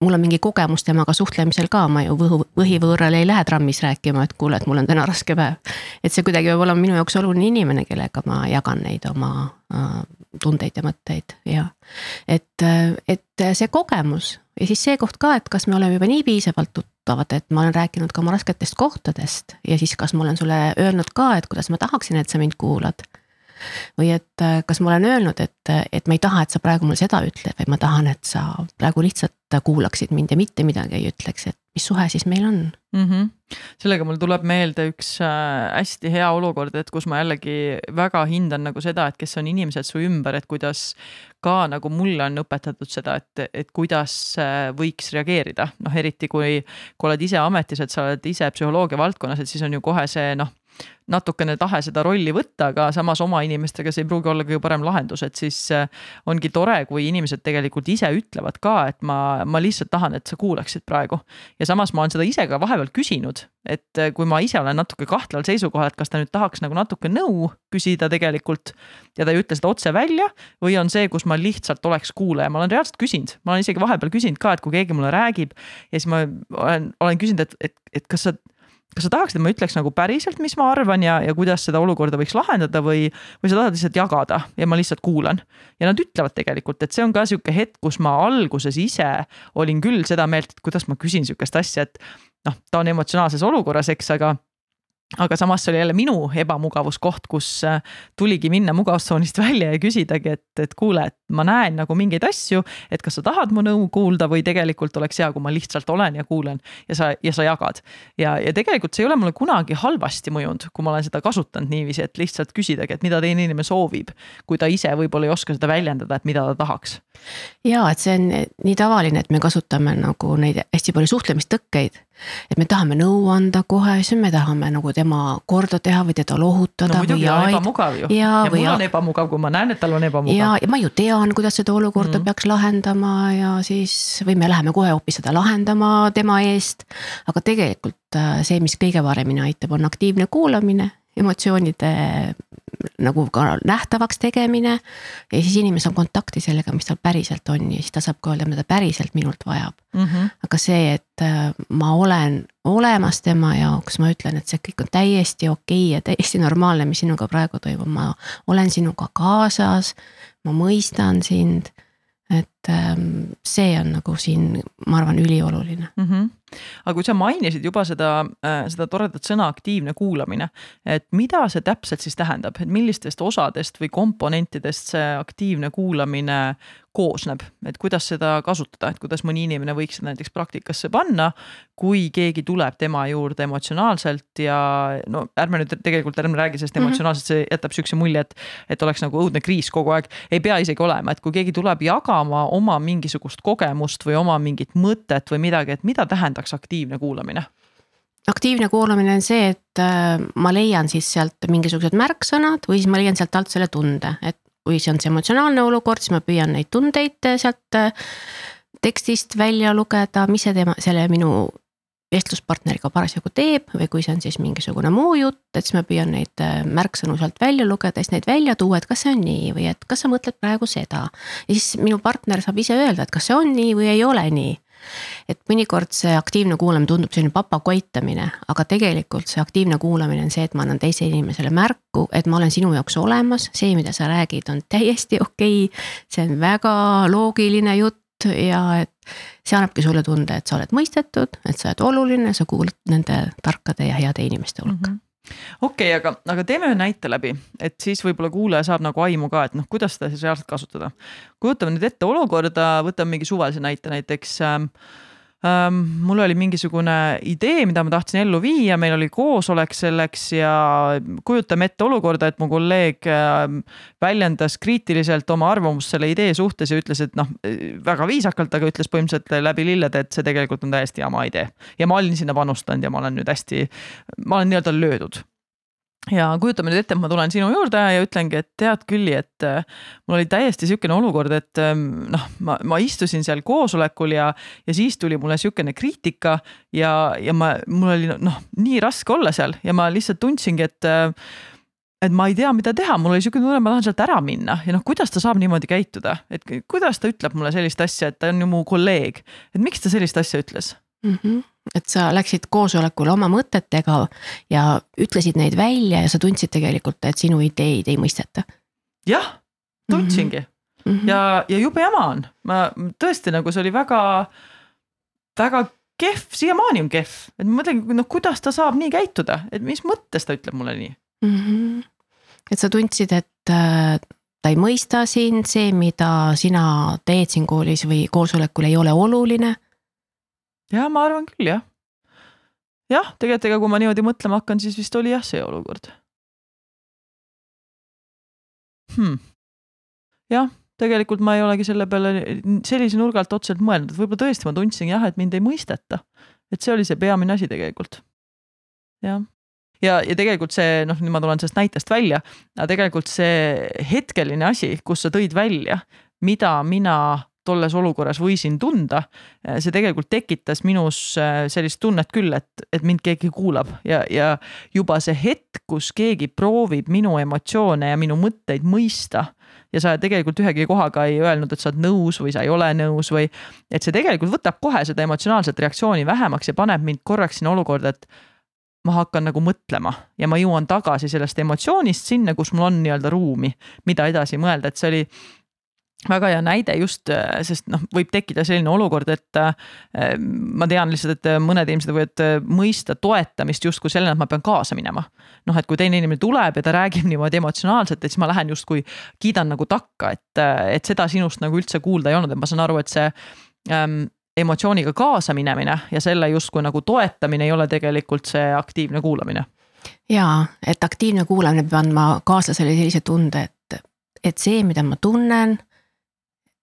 mul on mingi kogemus temaga suhtlemisel ka, ma ju võhu, võhivõõrale ei lähe trammis rääkima, et kuule, et mul on täna raske päev. et see kuidagi peab olema minu jaoks oluline inimene, kellega ma jagan neid oma äh, tundeid ja mõtteid ja. et, äh, et see kogemus ja siis see koht ka, et kas me oleme juba nii piisavalt tuttavad, et ma olen rääkinud ka oma rasketest kohtadest ja siis, kas ma olen sulle öelnud ka, et kuidas ma tahaksin, et sa mind kuulad või et äh, kas ma olen öelnud, et, et ma ei taha, et sa praegu mulle seda ütled, vaid ma tahan, et sa praegu lihtsalt kuulaksid mind ja mitte midagi ei ütleks, et mis suhe siis meil on
mm. -hmm. sellega mul tuleb meelde üks äh, hästi hea olukord, et kus ma jällegi väga hindan nagu seda, et kes on inimesed su ümber, et kuidas ka nagu mulle on õpetatud seda, et, et kuidas äh, võiks reageerida, noh eriti kui, kui oled ise ametis, et sa oled ise psühholoogia valdkonnas, et siis on ju kohe see noh natukene tahe seda rolli võtta, aga samas oma inimestega see ei pruugi olla kõige parem lahendus, et siis äh, ongi tore, kui inimesed tegelikult ise ütlevad ka, et ma, ma lihtsalt tahan, et sa kuulaksid praegu. ja samas ma olen seda ise ka vahepeal küsinud, et äh, kui ma ise olen natuke kahtleval seisukohal, et kas ta nüüd tahaks nagu natuke nõu küsida tegelikult ja ta ei ütle seda otse välja või on see, kus ma lihtsalt oleks kuulaja, ma olen reaalselt küsinud, ma olen isegi vahepeal küsinud ka, et kui keegi mulle räägib ja siis ma olen, olen küsinud, et, et, et kas sa kas sa tahaksid, et ma ütleks nagu päriselt, mis ma arvan ja, ja kuidas seda olukorda võiks lahendada või, või sa tahad lihtsalt jagada ja ma lihtsalt kuulan. ja nad ütlevad tegelikult, et see on ka sihuke hetk, kus ma alguses ise olin küll seda meelt, et kuidas ma küsin sihukest asja, et noh, ta on emotsionaalses olukorras, eks, aga aga samas see oli jälle minu ebamugavuskoht, kus äh, tuligi minna mugavustsoonist välja ja küsidagi, et, et kuule, et ma näen nagu mingeid asju, et kas sa tahad mu nõu kuulda või tegelikult oleks hea, kui ma lihtsalt olen ja kuulan ja sa, ja sa jagad. ja, ja tegelikult see ei ole mulle kunagi halvasti mõjunud, kui ma olen seda kasutanud niiviisi, et lihtsalt küsidagi, et mida teine inimene soovib, kui ta ise võib-olla ei oska seda väljendada, et mida ta tahaks.
ja et see on nii tavaline, et me kasutame nagu neid hästi palju suhtlemistõkkeid et me tahame nõu anda kohe, siis me tahame nagu tema korda teha või teda lohutada.
no muidugi on ebamugav ju. ja, ja mul on ebamugav, kui ma näen, et tal on ebamugav.
ja, ja ma ju tean, kuidas seda olukorda mm. peaks lahendama ja siis või me läheme kohe hoopis seda lahendama tema eest. aga tegelikult äh, see, mis kõige paremini aitab, on aktiivne kuulamine emotsioonide nagu ka nähtavaks tegemine. ja siis inimene saab kontakti sellega, mis tal päriselt on ja siis ta saab ka öelda, mida ta päriselt minult vajab mm. -hmm. aga see, et äh, ma olen olemas tema jaoks, ma ütlen, et see kõik on täiesti okei okay ja täiesti normaalne, mis sinuga praegu toimub, ma olen sinuga kaasas. ma mõistan sind et ähm, see on nagu siin, ma arvan, ülioluline
mm. -hmm. aga kui sa mainisid juba seda, äh, seda toredat sõna aktiivne kuulamine, et mida see täpselt siis tähendab, et millistest osadest või komponentidest see aktiivne kuulamine koosneb, et kuidas seda kasutada, et kuidas mõni inimene võiks seda näiteks praktikasse panna, kui keegi tuleb tema juurde emotsionaalselt ja no ärme nüüd tegelikult ärme räägi sellest -hmm. emotsionaalselt, see jätab sihukese mulje, et, et oleks nagu õudne kriis kogu aeg. ei pea isegi olema, et kui keegi tuleb jagama oma mingisugust kogemust või oma mingit mõtet või midagi, et mida tähendaks aktiivne kuulamine?
aktiivne kuulamine on see, et äh, ma leian siis sealt mingisugused märksõnad või siis ma leian sealt alt selle tunde, et kui see on see emotsionaalne olukord, siis ma püüan neid tundeid sealt äh, tekstist välja lugeda, mis see tema, selle minu vestluspartneriga parasjagu teeb või kui see on siis mingisugune muu jutt, et siis ma püüan neid äh, märksõnu sealt välja lugeda, siis neid välja tuua, et kas see on nii või et kas sa mõtled praegu seda. ja siis minu partner saab ise öelda, et kas see on nii või ei ole nii et mõnikord see aktiivne kuulamine tundub selline papakoitamine, aga tegelikult see aktiivne kuulamine on see, et ma annan teisele inimesele märku, et ma olen sinu jaoks olemas, see, mida sa räägid, on täiesti okei okay,. see on väga loogiline jutt ja et see annabki sulle tunde, et sa oled mõistetud, et sa oled oluline, sa kuulud nende tarkade ja heade inimeste hulka mm. -hmm
okei okay,, aga, aga teeme ühe näite läbi, et siis võib-olla kuulaja saab nagu aimu ka, et noh, kuidas seda siis reaalselt kasutada. kujutame nüüd ette olukorda, võtame mingi suvalise näite, näiteks äh. Mul oli mingisugune idee, mida ma tahtsin ellu viia, meil oli koosolek selleks ja kujutame ette olukorda, et mu kolleeg väljendas kriitiliselt oma arvamust selle idee suhtes ja ütles, et noh, väga viisakalt, aga ütles põhimõtteliselt läbi lillede, et see tegelikult on täiesti jama idee. ja ma olin sinna panustanud ja ma olen nüüd hästi, ma olen nii-öelda löödud ja kujutame nüüd ette, et ma tulen sinu juurde ja ütlengi, et tead Külli, et äh, mul oli täiesti sihukene olukord, et ähm, noh, ma, ma istusin seal koosolekul ja, ja siis tuli mulle sihukene kriitika ja, ja ma, mul oli noh, nii raske olla seal ja ma lihtsalt tundsingi, et äh, et ma ei tea, mida teha, mul oli sihuke tunne, ma tahan sealt ära minna. Ja noh, kuidas ta saab niimoodi käituda, et kuidas ta ütleb mulle sellist asja, et ta on ju mu kolleeg, et miks ta sellist asja ütles
mm? -hmm et sa läksid koosolekule oma mõtetega ja ütlesid neid välja ja sa tundsid tegelikult, et sinu ideid ei mõisteta.
jah, tundsingi mm -hmm. ja, ja jube jama on, ma tõesti nagu see oli väga, väga kehv, siiamaani on kehv, et ma mõtlengi, noh, kuidas ta saab nii käituda, et mis mõttes ta ütleb mulle nii mm.
-hmm. et sa tundsid, et äh, ta ei mõista sind, see, mida sina teed siin koolis või koosolekul ei ole oluline
ja ma arvan küll jah. jah, tegelikult ega kui ma niimoodi mõtlema hakkan, siis vist oli jah see olukord hmm.. jah, tegelikult ma ei olegi selle peale sellise nurga alt otseselt mõelnud, et võib-olla tõesti ma tundsin jah, et mind ei mõisteta. et see oli see peamine asi tegelikult. jah ja, ja tegelikult see noh, nüüd ma tulen sellest näitest välja, aga tegelikult see hetkeline asi, kus sa tõid välja, mida mina tolles olukorras võisin tunda. see tegelikult tekitas minus äh, sellist tunnet küll, et, et mind keegi kuulab ja, ja juba see hetk, kus keegi proovib minu emotsioone ja minu mõtteid mõista ja sa tegelikult ühegi kohaga ei öelnud, et sa oled nõus või sa ei ole nõus või et see tegelikult võtab kohe seda emotsionaalset reaktsiooni vähemaks ja paneb mind korraks sinna olukorda, et ma hakkan nagu mõtlema ja ma jõuan tagasi sellest emotsioonist sinna, kus mul on nii-öelda ruumi, mida edasi mõelda, et see oli väga hea näide just, äh, sest noh, võib tekkida selline olukord, et äh, ma tean lihtsalt, et äh, mõned inimesed võivad mõista toetamist justkui sellena, et ma pean kaasa minema. noh, et kui teine inimene tuleb ja ta räägib niimoodi emotsionaalselt, et siis ma lähen justkui kiidan nagu takka, et, et seda sinust nagu üldse kuulda ei olnud, et ma saan aru, et see ähm, emotsiooniga kaasa minemine ja selle justkui nagu toetamine ei ole tegelikult see aktiivne kuulamine.
jaa, et aktiivne kuulamine peab andma kaaslasele sellise tunde, et, et see, mida ma tunnen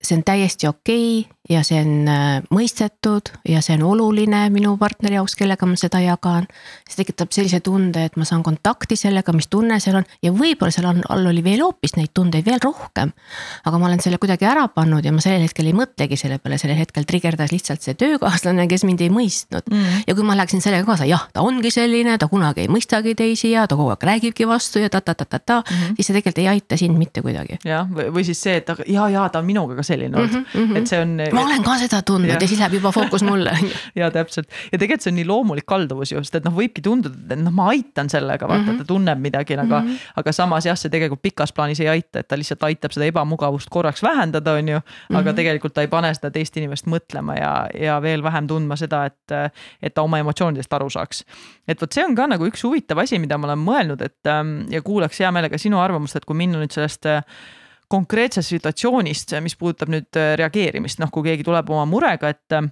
see on täiesti okei. okay ja see on äh, mõistetud ja see on oluline minu partneri jaoks, kellega ma seda jagan. see tekitab sellise tunde, et ma saan kontakti sellega, mis tunne seal on ja võib-olla seal on, all oli veel hoopis neid tundeid veel rohkem. aga ma olen selle kuidagi ära pannud ja ma sellel hetkel ei mõtlegi selle peale, sellel hetkel trigerdas lihtsalt see töökaaslane, kes mind ei mõistnud mm.. ja kui ma läheksin sellega kaasa, jah, ta ongi selline, ta kunagi ei mõistagi teisi ja ta kogu aeg räägibki vastu ja ta-ta-ta-ta-ta mm, -hmm. siis see tegelikult ei aita sind mitte kuidagi.
jah, või siis see, et ja, ja ta on minuga ka selline olnud mm, -hmm. et see on.
Ma olen ka seda tundnud ja, ja siis läheb juba fookus mulle
ja täpselt ja tegelikult see on nii loomulik kalduvus ju, sest et noh, võibki tunduda, et noh, ma aitan sellega, vaata mm, -hmm. ta tunneb midagi, aga mm, -hmm. aga samas jah, see tegelikult pikas plaanis ei aita, et ta lihtsalt aitab seda ebamugavust korraks vähendada, on ju. aga mm -hmm. tegelikult ta ei pane seda teist inimest mõtlema ja, ja veel vähem tundma seda, et, et ta oma emotsioonidest aru saaks. et vot see on ka nagu üks huvitav asi, mida ma olen mõelnud, et ähm, ja kuulaks hea meelega sinu arvamust, et kui minna nüüd sellest konkreetsest situatsioonist, mis puudutab nüüd äh, reageerimist, noh, kui keegi tuleb oma murega, et äh,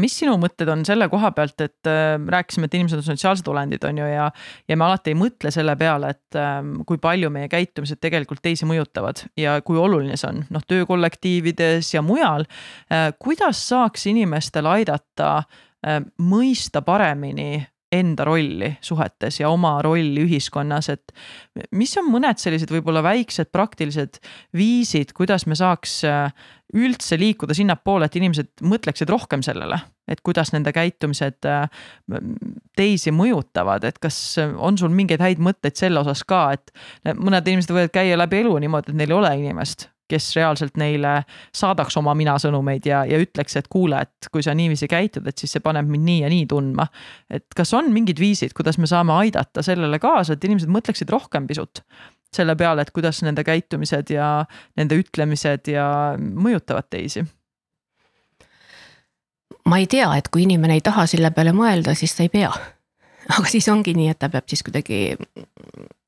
mis sinu mõtted on selle koha pealt, et äh, rääkisime, et inimesed on sotsiaalsed olendid, on ju, ja. ja me alati ei mõtle selle peale, et äh, kui palju meie käitumised tegelikult teisi mõjutavad ja kui oluline see on, noh, töökollektiivides ja mujal kuidas saaks inimestel aidata mõista paremini enda rolli suhetes ja oma rolli ühiskonnas, et mis on mõned sellised võib-olla väiksed praktilised viisid, kuidas me saaks äh, üldse liikuda sinnapoole, et inimesed mõtleksid rohkem sellele, et kuidas nende käitumised äh, teisi mõjutavad, et kas on sul mingeid häid mõtteid selle osas ka, et mõned inimesed võivad käia läbi elu niimoodi, et neil ei ole inimest kes reaalselt neile saadaks oma mina sõnumeid ja, ja ütleks, et kuule, et kui sa niiviisi käitud, et siis see paneb mind nii ja nii tundma. et kas on mingid viisid, kuidas me saame aidata sellele kaasa, et inimesed mõtleksid rohkem pisut selle peale, et kuidas nende käitumised ja nende ütlemised ja mõjutavad teisi
ma ei tea, et kui inimene ei taha selle peale mõelda, siis ta ei pea. aga siis ongi nii, et ta peab siis kuidagi,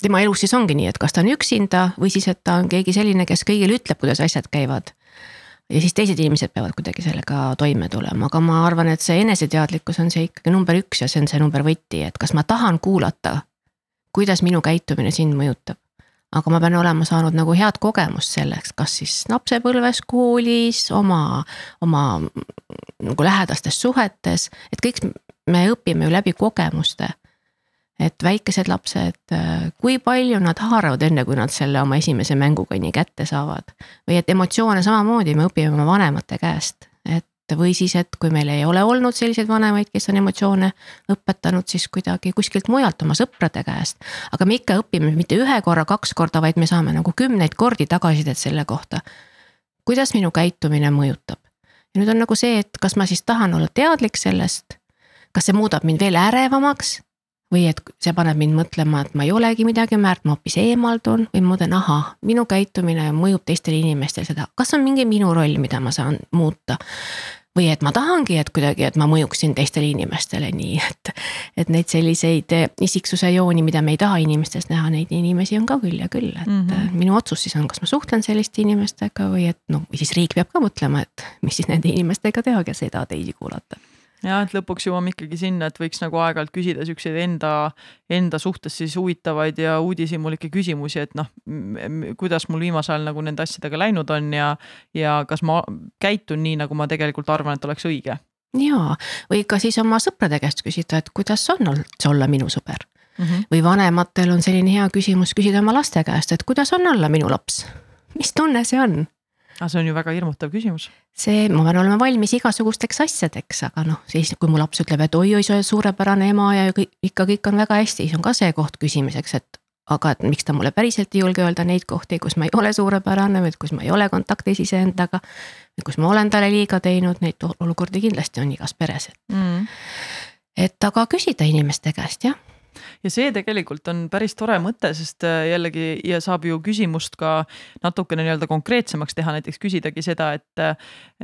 tema elus siis ongi nii, et kas ta on üksinda või siis, et ta on keegi selline, kes kõigile ütleb, kuidas asjad käivad ja siis teised inimesed peavad kuidagi sellega toime tulema, aga ma arvan, et see eneseteadlikkus on see ikkagi number üks ja see on see number võti, et kas ma tahan kuulata, kuidas minu käitumine sind mõjutab. aga ma pean olema saanud nagu head kogemust selleks, kas siis lapsepõlves, koolis, oma, oma nagu lähedastes suhetes, et kõik me õpime ju läbi kogemuste et väikesed lapsed, kui palju nad haaravad, enne kui nad selle oma esimese mängukonni kätte saavad. või et emotsioone samamoodi me õpime oma vanemate käest, et või siis, et kui meil ei ole olnud selliseid vanemaid, kes on emotsioone õpetanud, siis kuidagi kuskilt mujalt oma sõprade käest. aga me ikka õpime mitte ühe korra, kaks korda, vaid me saame nagu kümneid kordi tagasisidet selle kohta. kuidas minu käitumine mõjutab ja nüüd on nagu see, et kas ma siis tahan olla teadlik sellest, kas see muudab mind veel ärevamaks või et see paneb mind mõtlema, et ma ei olegi midagi väärt, ma hoopis eemaldun või ma mõtlen, ahah, minu käitumine mõjub teistele inimestele seda, kas on mingi minu roll, mida ma saan muuta. või et ma tahangi, et kuidagi, et ma mõjuksin teistele inimestele nii, et, et neid selliseid isiksuse jooni, mida me ei taha inimestes näha, neid inimesi on ka küll ja küll, et mm -hmm. minu otsus siis on, kas ma suhtlen selliste inimestega või et noh, või siis riik peab ka mõtlema, et mis siis nende inimestega teha, kes ei taha teisi kuulata
jah, et lõpuks jõuame ikkagi sinna, et võiks nagu aeg-ajalt küsida siukseid enda, enda suhtes siis huvitavaid ja uudishimulikke küsimusi, et noh, kuidas mul viimasel ajal nagu nende asjadega läinud on ja, ja kas ma käitun nii, nagu ma tegelikult arvan, et oleks õige.
ja, või ka siis oma sõprade käest küsida, et kuidas on üldse olla minu sõber mm. -hmm. või vanematel on selline hea küsimus küsida oma laste käest, et kuidas on olla minu laps, mis tunne see on
aga see on ju väga hirmutav küsimus.
see, ma pean olema valmis igasugusteks asjadeks, aga noh, siis kui mu laps ütleb, et oi-oi, sa oled suurepärane ema ja kõik, ikka kõik on väga hästi, siis on ka see koht küsimiseks, et aga et miks ta mulle päriselt ei julge öelda neid kohti, kus ma ei ole suurepärane või kus ma ei ole kontaktis iseendaga. kus ma olen talle liiga teinud, neid olukordi kindlasti on igas peres, et mm.. et aga küsida inimeste käest jah
ja see tegelikult on päris tore mõte, sest äh, jällegi ja saab ju küsimust ka natukene nii-öelda konkreetsemaks teha, näiteks küsidagi seda, et äh,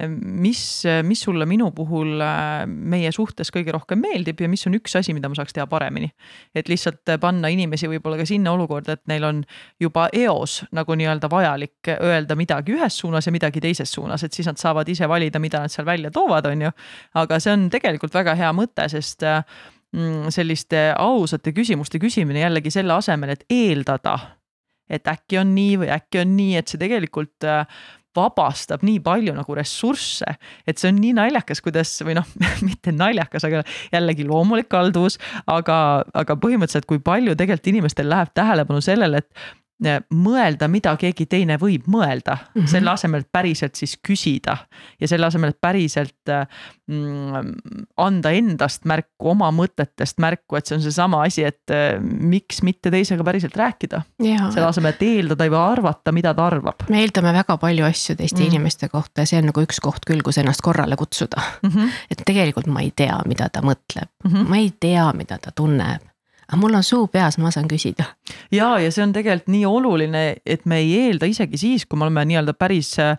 mis, mis sulle minu puhul äh, meie suhtes kõige rohkem meeldib ja mis on üks asi, mida ma saaks teha paremini. et lihtsalt panna inimesi võib-olla ka sinna olukorda, et neil on juba eos nagu nii-öelda vajalik öelda midagi ühes suunas ja midagi teises suunas, et siis nad saavad ise valida, mida nad seal välja toovad, on ju. aga see on tegelikult väga hea mõte, sest selliste ausate küsimuste küsimine jällegi selle asemel, et eeldada, et äkki on nii või äkki on nii, et see tegelikult äh, vabastab nii palju nagu ressursse, et see on nii naljakas, kuidas või noh, mitte naljakas, aga jällegi loomulik kalduvus, aga, aga põhimõtteliselt, kui palju tegelikult inimestel läheb tähelepanu sellele, et mõelda, mida keegi teine võib mõelda mm, -hmm. selle asemel, et päriselt siis küsida ja selle asemel, et päriselt mm, anda endast märku, oma mõtetest märku, et see on seesama asi, et äh, miks mitte teisega päriselt rääkida. selle asemel, et eeldada või arvata, mida ta arvab.
me eeldame väga palju asju teiste mm. inimeste kohta ja see on nagu üks koht küll, kus ennast korrale kutsuda mm. -hmm. et tegelikult ma ei tea, mida ta mõtleb mm, -hmm. ma ei tea, mida ta tunneb aga mul on suu peas, ma saan küsida.
Ja, ja see on tegelikult nii oluline, et me ei eelda isegi siis, kui me oleme nii-öelda päris äh,,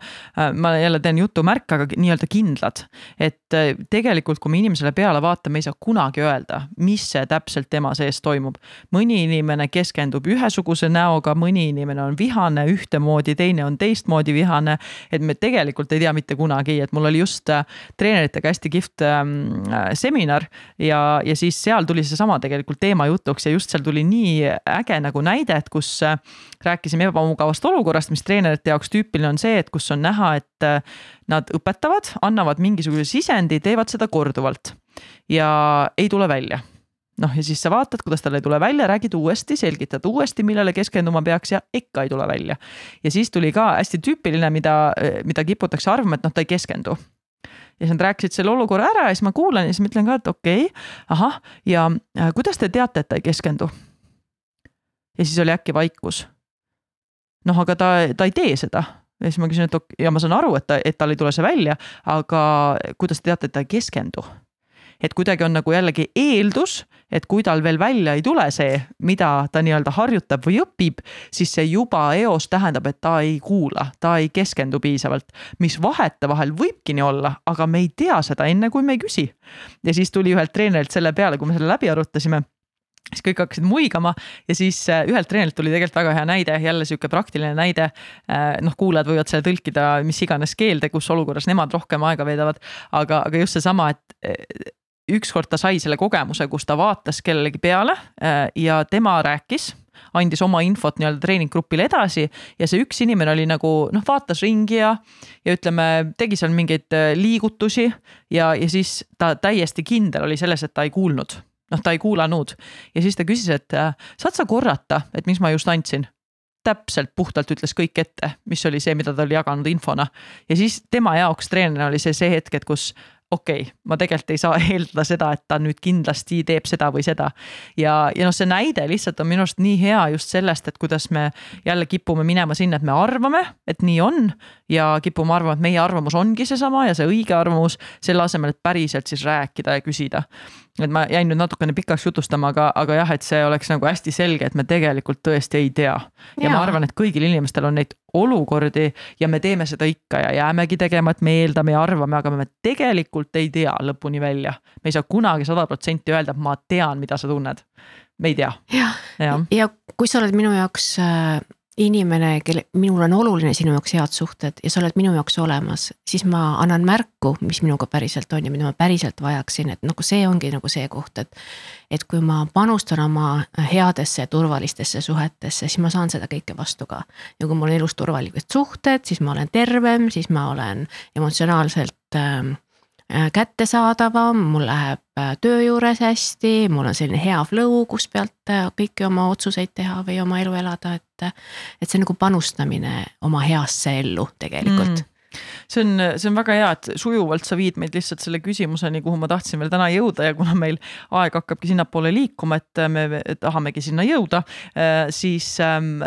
ma jälle teen jutumärke, aga nii-öelda kindlad. et äh, tegelikult, kui me inimesele peale vaatame, ei saa kunagi öelda, mis see täpselt tema sees toimub. mõni inimene keskendub ühesuguse näoga, mõni inimene on vihane ühtemoodi, teine on teistmoodi vihane. et me tegelikult ei tea mitte kunagi, et mul oli just äh, treeneritega hästi kihvt ähm, äh, seminar ja, ja siis seal tuli seesama tegelikult teema jutuks ja just seal tuli nii äge nagu näide, et kus äh, rääkisime ebamugavast olukorrast, mis treenerite jaoks tüüpiline on see, et kus on näha, et äh, nad õpetavad, annavad mingisuguse sisendi, teevad seda korduvalt ja ei tule välja noh, ja siis sa vaatad, kuidas tal ei tule välja, räägid uuesti, selgitad uuesti, millele keskenduma peaks ja ikka ei tule välja. ja siis tuli ka hästi tüüpiline, mida, mida kiputakse arvama, et noh, ta ei keskendu ja siis nad rääkisid selle olukorra ära ja siis ma kuulan ja siis mõtlen ka, et okei okay,, ahah, ja äh, kuidas te teate, et ta ei keskendu? Ja siis oli äkki vaikus. noh, aga ta, ta ei tee seda ja siis ma küsin, et ja ma saan aru, et ta, et tal ei tule see välja, aga kuidas te teate, et ta ei keskendu? et kuidagi on nagu jällegi eeldus, et kui tal veel välja ei tule see, mida ta nii-öelda harjutab või õpib, siis see juba eos tähendab, et ta ei kuula, ta ei keskendu piisavalt. mis vahetevahel võibki nii olla, aga me ei tea seda enne, kui me ei küsi. ja siis tuli ühelt treenerilt selle peale, kui me selle läbi arutasime siis kõik hakkasid muigama ja siis äh, ühelt treenilt tuli tegelikult väga hea näide, jälle sihuke praktiline näide. Äh, noh, kuulajad võivad selle tõlkida mis iganes keelde, kus olukorras nemad rohkem aega veedavad, aga, aga just seesama, et äh, ükskord ta sai selle kogemuse, kus ta vaatas kellelegi peale ja tema rääkis andis oma infot nii-öelda treeninggrupile edasi ja see üks inimene oli nagu noh, vaatas ringi ja, ja ütleme, tegi seal mingeid liigutusi ja, ja siis ta täiesti kindel oli selles, et ta ei kuulnud noh, ta ei kuulanud ja siis ta küsis, et äh, saad sa korrata, et mis ma just andsin täpselt puhtalt ütles kõik ette, mis oli see, mida ta oli jaganud infona. ja siis tema jaoks treenerina oli see see hetk, et kus okei okay,, ma tegelikult ei saa eeldada seda, et ta nüüd kindlasti teeb seda või seda. ja, ja noh, see näide lihtsalt on minu arust nii hea just sellest, et kuidas me jälle kipume minema sinna, et me arvame, et nii on. ja kipume arvama, et meie arvamus ongi seesama ja see õige arvamus, selle asemel, et päriselt siis rääkida ja küsida et ma jäin nüüd natukene pikaks jutustama, aga, aga jah, et see oleks nagu hästi selge, et me tegelikult tõesti ei tea. ja ma arvan, et kõigil inimestel on neid olukordi ja me teeme seda ikka ja jäämegi tegema, et me eeldame ja arvame, aga me tegelikult ei tea lõpuni välja. me ei saa kunagi sada protsenti öelda, et ma tean, mida sa tunned. me ei tea.
jah ja. ja., kui sa oled minu jaoks äh, inimene, kelle, minul on oluline sinu jaoks head suhted ja sa oled minu jaoks olemas, siis ma annan märku, mis minuga päriselt on ja mida ma päriselt vajaksin, et nagu see ongi nagu see koht, et. et kui ma panustan oma headesse ja turvalistesse suhetesse, siis ma saan seda kõike vastu ka. ja kui mul on elus turvalised suhted, siis ma olen tervem, siis ma olen emotsionaalselt äh, kättesaadavam, mul läheb äh, töö juures hästi, mul on selline hea flow, kus pealt äh, kõiki oma otsuseid teha või oma elu elada, et. et see on nagu panustamine oma heasse ellu tegelikult mm
see on, see on väga hea, et sujuvalt sa viid meid lihtsalt selle küsimuseni, kuhu ma tahtsin veel täna jõuda ja kuna meil aeg hakkabki sinnapoole liikuma, et me tahamegi sinna jõuda, siis ähm,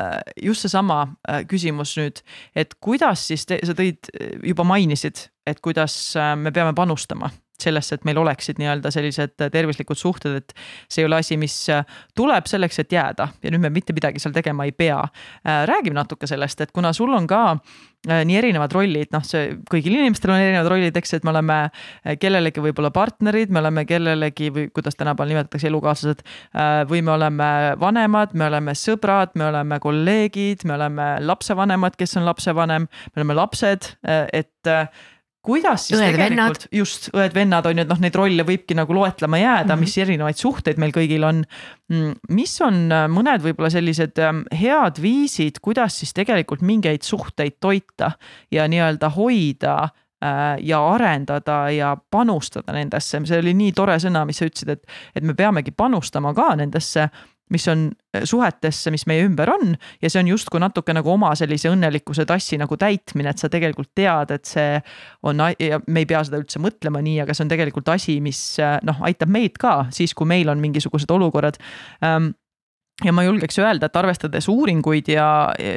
just seesama küsimus nüüd, et kuidas siis te, sa tõid, juba mainisid, et kuidas me peame panustama sellesse, et meil oleksid nii-öelda sellised tervislikud suhted, et see ei ole asi, mis äh, tuleb selleks, et jääda ja nüüd me mitte midagi seal tegema ei pea. Äh, räägime natuke sellest, et kuna sul on ka nii erinevad rollid, noh, see kõigil inimestel on erinevad rollid, eks, et me oleme kellelegi võib-olla partnerid, me oleme kellelegi või kuidas tänapäeval nimetatakse, elukaaslased. või me oleme vanemad, me oleme sõbrad, me oleme kolleegid, me oleme lapsevanemad, kes on lapsevanem, me oleme lapsed, et kuidas siis õed, tegelikult, just õed-vennad on ju, et noh, neid rolle võibki nagu loetlema jääda mm, -hmm. mis erinevaid suhteid meil kõigil on. Mm, mis on äh, mõned võib-olla sellised ähm, head viisid, kuidas siis tegelikult mingeid suhteid toita ja nii-öelda hoida äh, ja arendada ja panustada nendesse, see oli nii tore sõna, mis sa ütlesid, et, et me peamegi panustama ka nendesse mis on äh, suhetesse, mis meie ümber on. Ja see on justkui natuke nagu oma sellise õnnelikkuse tassi nagu täitmine, et sa tegelikult tead, et see on ja me ei pea seda üldse mõtlema nii, aga see on tegelikult asi, mis äh, noh, aitab meid ka siis, kui meil on mingisugused olukorrad. Ähm, ja ma julgeks öelda, et arvestades uuringuid ja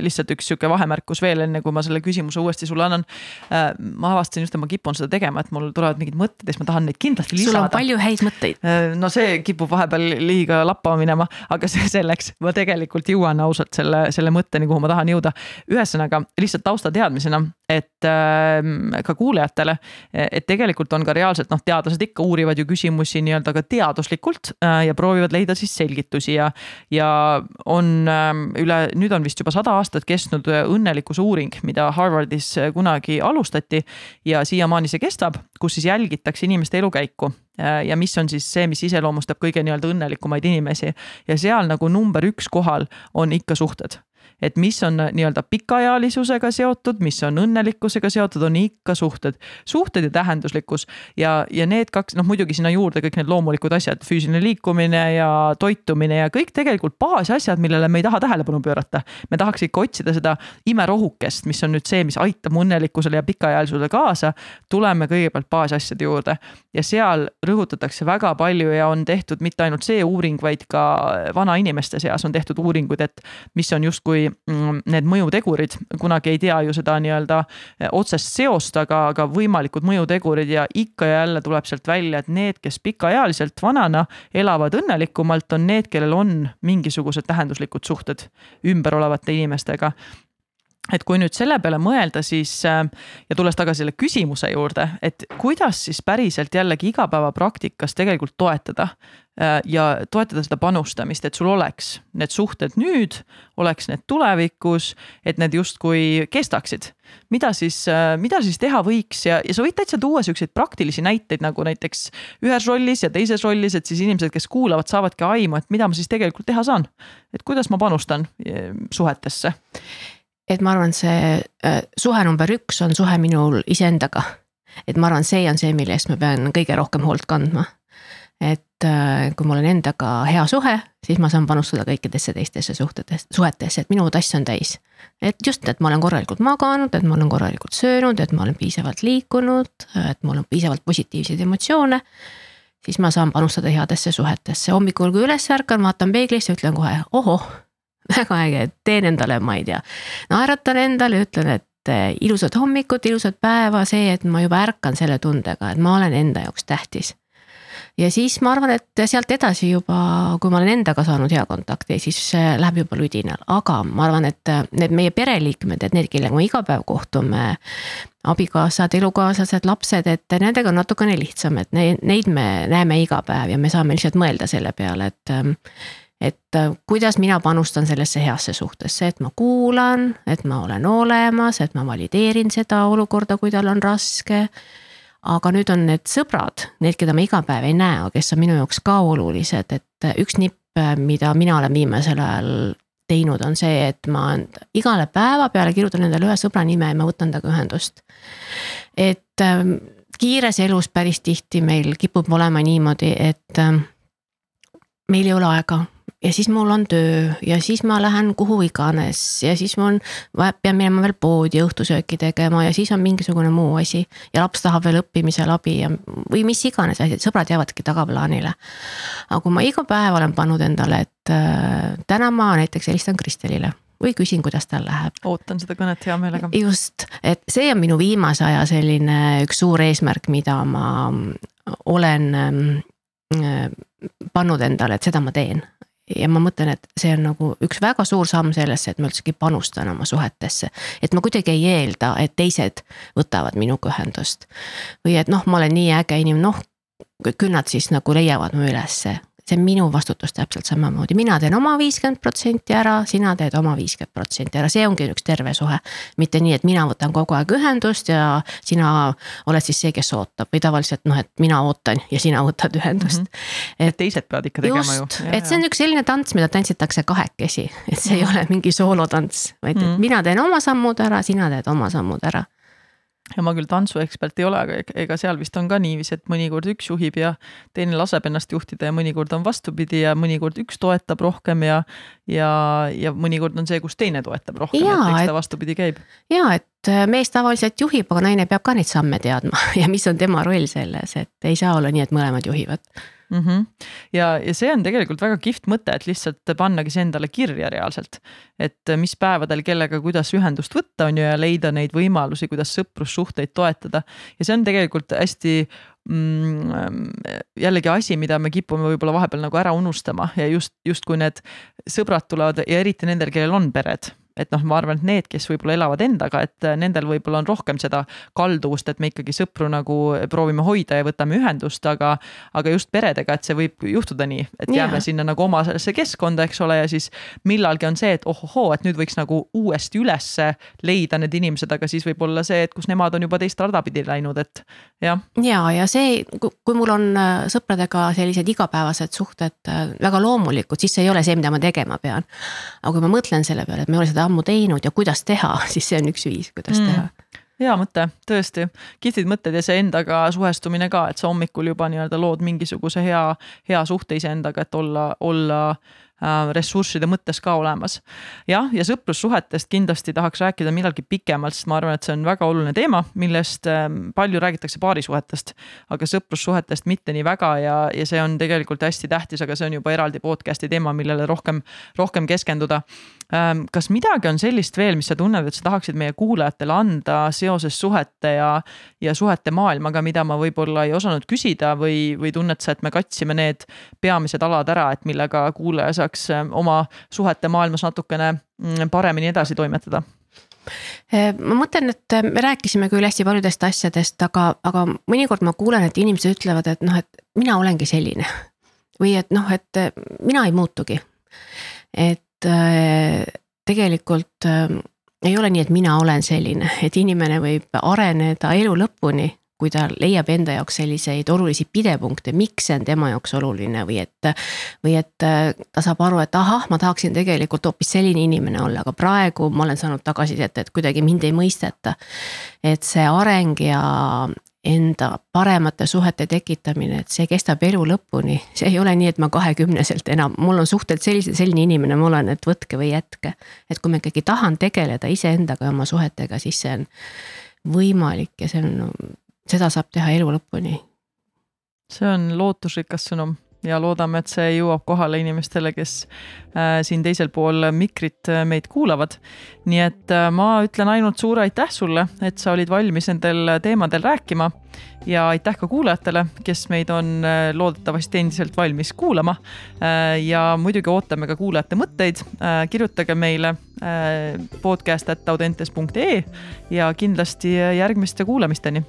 lihtsalt üks sihuke vahemärkus veel, enne kui ma selle küsimuse uuesti sulle annan. Äh, ma avastasin just, et ma kipun seda tegema, et mul tulevad mingid mõtted ja siis ma tahan neid kindlasti lisada.
sul on palju häid mõtteid.
Äh, no see kipub vahepeal liiga lappama minema, aga see selleks, ma tegelikult jõuan ausalt selle, selle mõtteni, kuhu ma tahan jõuda. ühesõnaga lihtsalt taustateadmisena, et äh, ka kuulajatele, et tegelikult on ka reaalselt noh, teadlased ikka uurivad ju küsimusi nii-öelda ka teaduslikult ja proovivad leida siis selgitusi ja, ja on ähm, üle, nüüd on vist juba sada aastat kestnud äh, õnnelikkuse uuring, mida Harvardis äh, kunagi alustati ja siiamaani see kestab, kus siis jälgitakse inimeste elukäiku äh, ja mis on siis see, mis iseloomustab kõige nii-öelda õnnelikumaid inimesi. Ja seal nagu number üks kohal on ikka suhted et mis on nii-öelda pikaealisusega seotud, mis on õnnelikkusega seotud, on ikka suhted. suhted ja tähenduslikkus ja, ja need kaks, noh muidugi sinna juurde kõik need loomulikud asjad, füüsiline liikumine ja toitumine ja kõik tegelikult baasasjad, millele me ei taha tähelepanu pöörata. me tahaks ikka otsida seda imerohukest, mis on nüüd see, mis aitab õnnelikkusele ja pikaealisusele kaasa. tuleme kõigepealt baasasjade juurde ja seal rõhutatakse väga palju ja on tehtud mitte ainult see uuring, vaid ka vanainimeste seas on tehtud uuringuid, et mis on justkui need mõjutegurid, kunagi ei tea ju seda nii-öelda otsest seost, aga, aga võimalikud mõjutegurid ja ikka ja jälle tuleb sealt välja, et need, kes pikaealiselt vanana elavad õnnelikumalt, on need, kellel on mingisugused tähenduslikud suhted ümber olevate inimestega et kui nüüd selle peale mõelda, siis äh, ja tulles tagasi selle küsimuse juurde, et kuidas siis päriselt jällegi igapäevapraktikas tegelikult toetada äh, ja toetada seda panustamist, et sul oleks need suhted nüüd, oleks need tulevikus, et need justkui kestaksid. mida siis, äh, mida siis teha võiks ja, ja sa võid täitsa tuua siukseid praktilisi näiteid nagu näiteks ühes rollis ja teises rollis, et siis inimesed, kes kuulavad, saavadki aimu, et mida ma siis tegelikult teha saan. et kuidas ma panustan suhetesse
et ma arvan, see äh, suhe number üks on suhe minul iseendaga. et ma arvan, see on see, mille eest ma pean kõige rohkem hoolt kandma. et äh, kui mul on endaga hea suhe, siis ma saan panustada kõikidesse teistesse suhtedesse, suhetesse, et minu tass on täis. et just, et ma olen korralikult maganud, et ma olen korralikult söönud, et ma olen piisavalt liikunud, et mul on piisavalt positiivseid emotsioone siis ma saan panustada headesse suhetesse, hommikul kui üles ärkan, vaatan peeglisse, ütlen kohe ohoh väga äge, teen endale, ma ei tea, naeratan endale, ütlen, et eh, ilusat hommikut, ilusat päeva, see, et ma juba ärkan selle tundega, et ma olen enda jaoks tähtis. ja siis ma arvan, et sealt edasi juba, kui ma olen endaga saanud hea kontakti, siis läheb juba ludinal, aga ma arvan, et eh, need meie pereliikmed, et need, kellega me iga päev kohtume. abikaasad, elukaaslased, lapsed, et nendega on natukene lihtsam, et neid me näeme iga päev ja me saame lihtsalt mõelda selle peale, et eh, et äh, kuidas mina panustan sellesse heasse suhtesse, et ma kuulan, et ma olen olemas, et ma valideerin seda olukorda, kui tal on raske. aga nüüd on need sõbrad, need, keda ma iga päev ei näe, aga kes on minu jaoks ka olulised, et äh, üks nipp, äh, mida mina olen viimasel ajal teinud, on see, et ma igale päeva peale kirjutan endale ühe sõbra nime ja ma võtan temaga ühendust. et ähm, kiires elus päris tihti meil kipub olema niimoodi, et ähm, meil ei ole aega ja siis mul on töö ja siis ma lähen kuhu iganes ja siis mul pean minema veel poodi õhtusööki tegema ja siis on mingisugune muu asi. ja laps tahab veel õppimisel abi ja, või mis iganes asjad, sõbrad jäävadki tagaplaanile. aga kui ma iga päev olen pannud endale, et äh, täna ma näiteks helistan Kristelile või küsin, kuidas tal läheb.
ootan seda kõnet hea meelega.
just, et see on minu viimase aja selline üks suur eesmärk, mida ma olen äh, pannud endale, et seda ma teen ja ma mõtlen, et see on nagu üks väga suur samm sellesse, et ma üldsegi panustan oma suhetesse. et ma kuidagi ei eelda, et teised võtavad minuga ühendust. või et noh, ma olen nii äge inimene, noh küll nad siis nagu leiavad mu ülesse see on minu vastutus täpselt samamoodi, mina teen oma viiskümmend protsenti ära, sina teed oma viiskümmend protsenti ära, see ongi üks terve suhe. mitte nii, et mina võtan kogu aeg ühendust ja sina oled siis see, kes ootab või tavaliselt noh, et mina ootan ja sina võtad ühendust mm.
-hmm. et teised peavad ikka tegema
just, ju. et see on üks selline tants, mida tantsitakse kahekesi, et see ei -hmm. ole mingi soolotants, vaid mm -hmm. mina teen oma sammud ära, sina teed oma sammud ära
ja ma küll tantsuekspert ei ole, aga ega seal vist on ka niiviisi, et mõnikord üks juhib ja teine laseb ennast juhtida ja mõnikord on vastupidi ja mõnikord üks toetab rohkem ja. ja, ja mõnikord on see, kus teine toetab rohkem, et eks ta vastupidi käib.
ja, et äh, mees tavaliselt juhib, aga naine peab ka neid samme teadma ja mis on tema roll selles, et ei saa olla nii, et mõlemad juhivad
mm. -hmm. ja, ja see on tegelikult väga kihvt mõte, et lihtsalt pannagi see endale kirja reaalselt. et mis päevadel kellega, kuidas ühendust võtta, on ju, ja leida neid võimalusi, kuidas sõprussuhteid toetada. ja see on tegelikult hästi mm, jällegi asi, mida me kipume võib-olla vahepeal nagu ära unustama ja just, justkui need sõbrad tulevad ja eriti nendel, kellel on pered et noh, ma arvan, et need, kes võib-olla elavad endaga, et äh, nendel võib-olla on rohkem seda kalduvust, et me ikkagi sõpru nagu proovime hoida ja võtame ühendust, aga. aga just peredega, et see võib juhtuda nii, et jääme yeah. sinna nagu oma sellesse keskkonda, eks ole, ja siis millalgi on see, et ohohoo, et nüüd võiks nagu uuesti ülesse leida need inimesed, aga siis võib olla see, et kus nemad on juba teist rada pidi läinud, et jah.
ja, ja see, kui mul on äh, sõpradega sellised igapäevased suhted äh, väga loomulikud, siis see ei ole see, mida ma tegema pean. aga kui ma mõtlen selle peale, et me ei ole seda ammu teinud ja kuidas teha, siis see on üks viis, kuidas mm. teha
hea mõte, tõesti, kihvtid mõtted ja see endaga suhestumine ka, et sa hommikul juba nii-öelda lood mingisuguse hea, hea suhte iseendaga, et olla, olla Äh, ressursside mõttes ka olemas. jah, ja sõprussuhetest kindlasti tahaks rääkida millalgi pikemalt, sest ma arvan, et see on väga oluline teema, millest ähm, palju räägitakse paarisuhetest. aga sõprussuhetest mitte nii väga ja, ja see on tegelikult hästi tähtis, aga see on juba eraldi podcast'i teema, millele rohkem, rohkem keskenduda. Kas midagi on sellist veel, mis sa tunned, et sa tahaksid meie kuulajatele anda seoses suhete ja, ja suhete maailmaga, mida ma võib-olla ei osanud küsida või, või tunned sa, et me katsime need peamised alad ära, et millega kuulaja saaks oma suhete maailmas natukene mm, paremini edasi toimetada?
Ma mõtlen, et me rääkisime küll hästi paljudest asjadest, aga, aga mõnikord ma kuulen, et inimesed ütlevad, et noh, et mina olengi selline. või et noh, et mina ei muutugi. et tegelikult äh, ei ole nii, et mina olen selline, et inimene võib areneda elu lõpuni, kui ta leiab enda jaoks selliseid olulisi pidepunkte, miks see on tema jaoks oluline või et. või et äh, ta saab aru, et ahah, ma tahaksin tegelikult hoopis selline inimene olla, aga praegu ma olen saanud tagasisidet, et kuidagi mind ei mõisteta. et see areng ja, enda paremate suhete tekitamine, et see kestab elu lõpuni, see ei ole nii, et ma kahekümneselt enam, mul on suhteliselt sellise, selline inimene ma olen, et võtke või jätke. et kui ma ikkagi tahan tegeleda iseendaga ja oma suhetega, siis see on võimalik ja see on, seda saab teha elu lõpuni.
see on lootusrikas sõnum ja loodame, et see jõuab kohale inimestele, kes äh, siin teisel pool mikrit äh, meid kuulavad. nii et äh, ma ütlen ainult suure aitäh sulle, et sa olid valmis nendel teemadel rääkima ja aitäh ka kuulajatele, kes meid on loodetavasti endiselt valmis kuulama. ja muidugi ootame ka kuulajate mõtteid, kirjutage meile podcast at audentes.ee ja kindlasti järgmiste kuulamisteni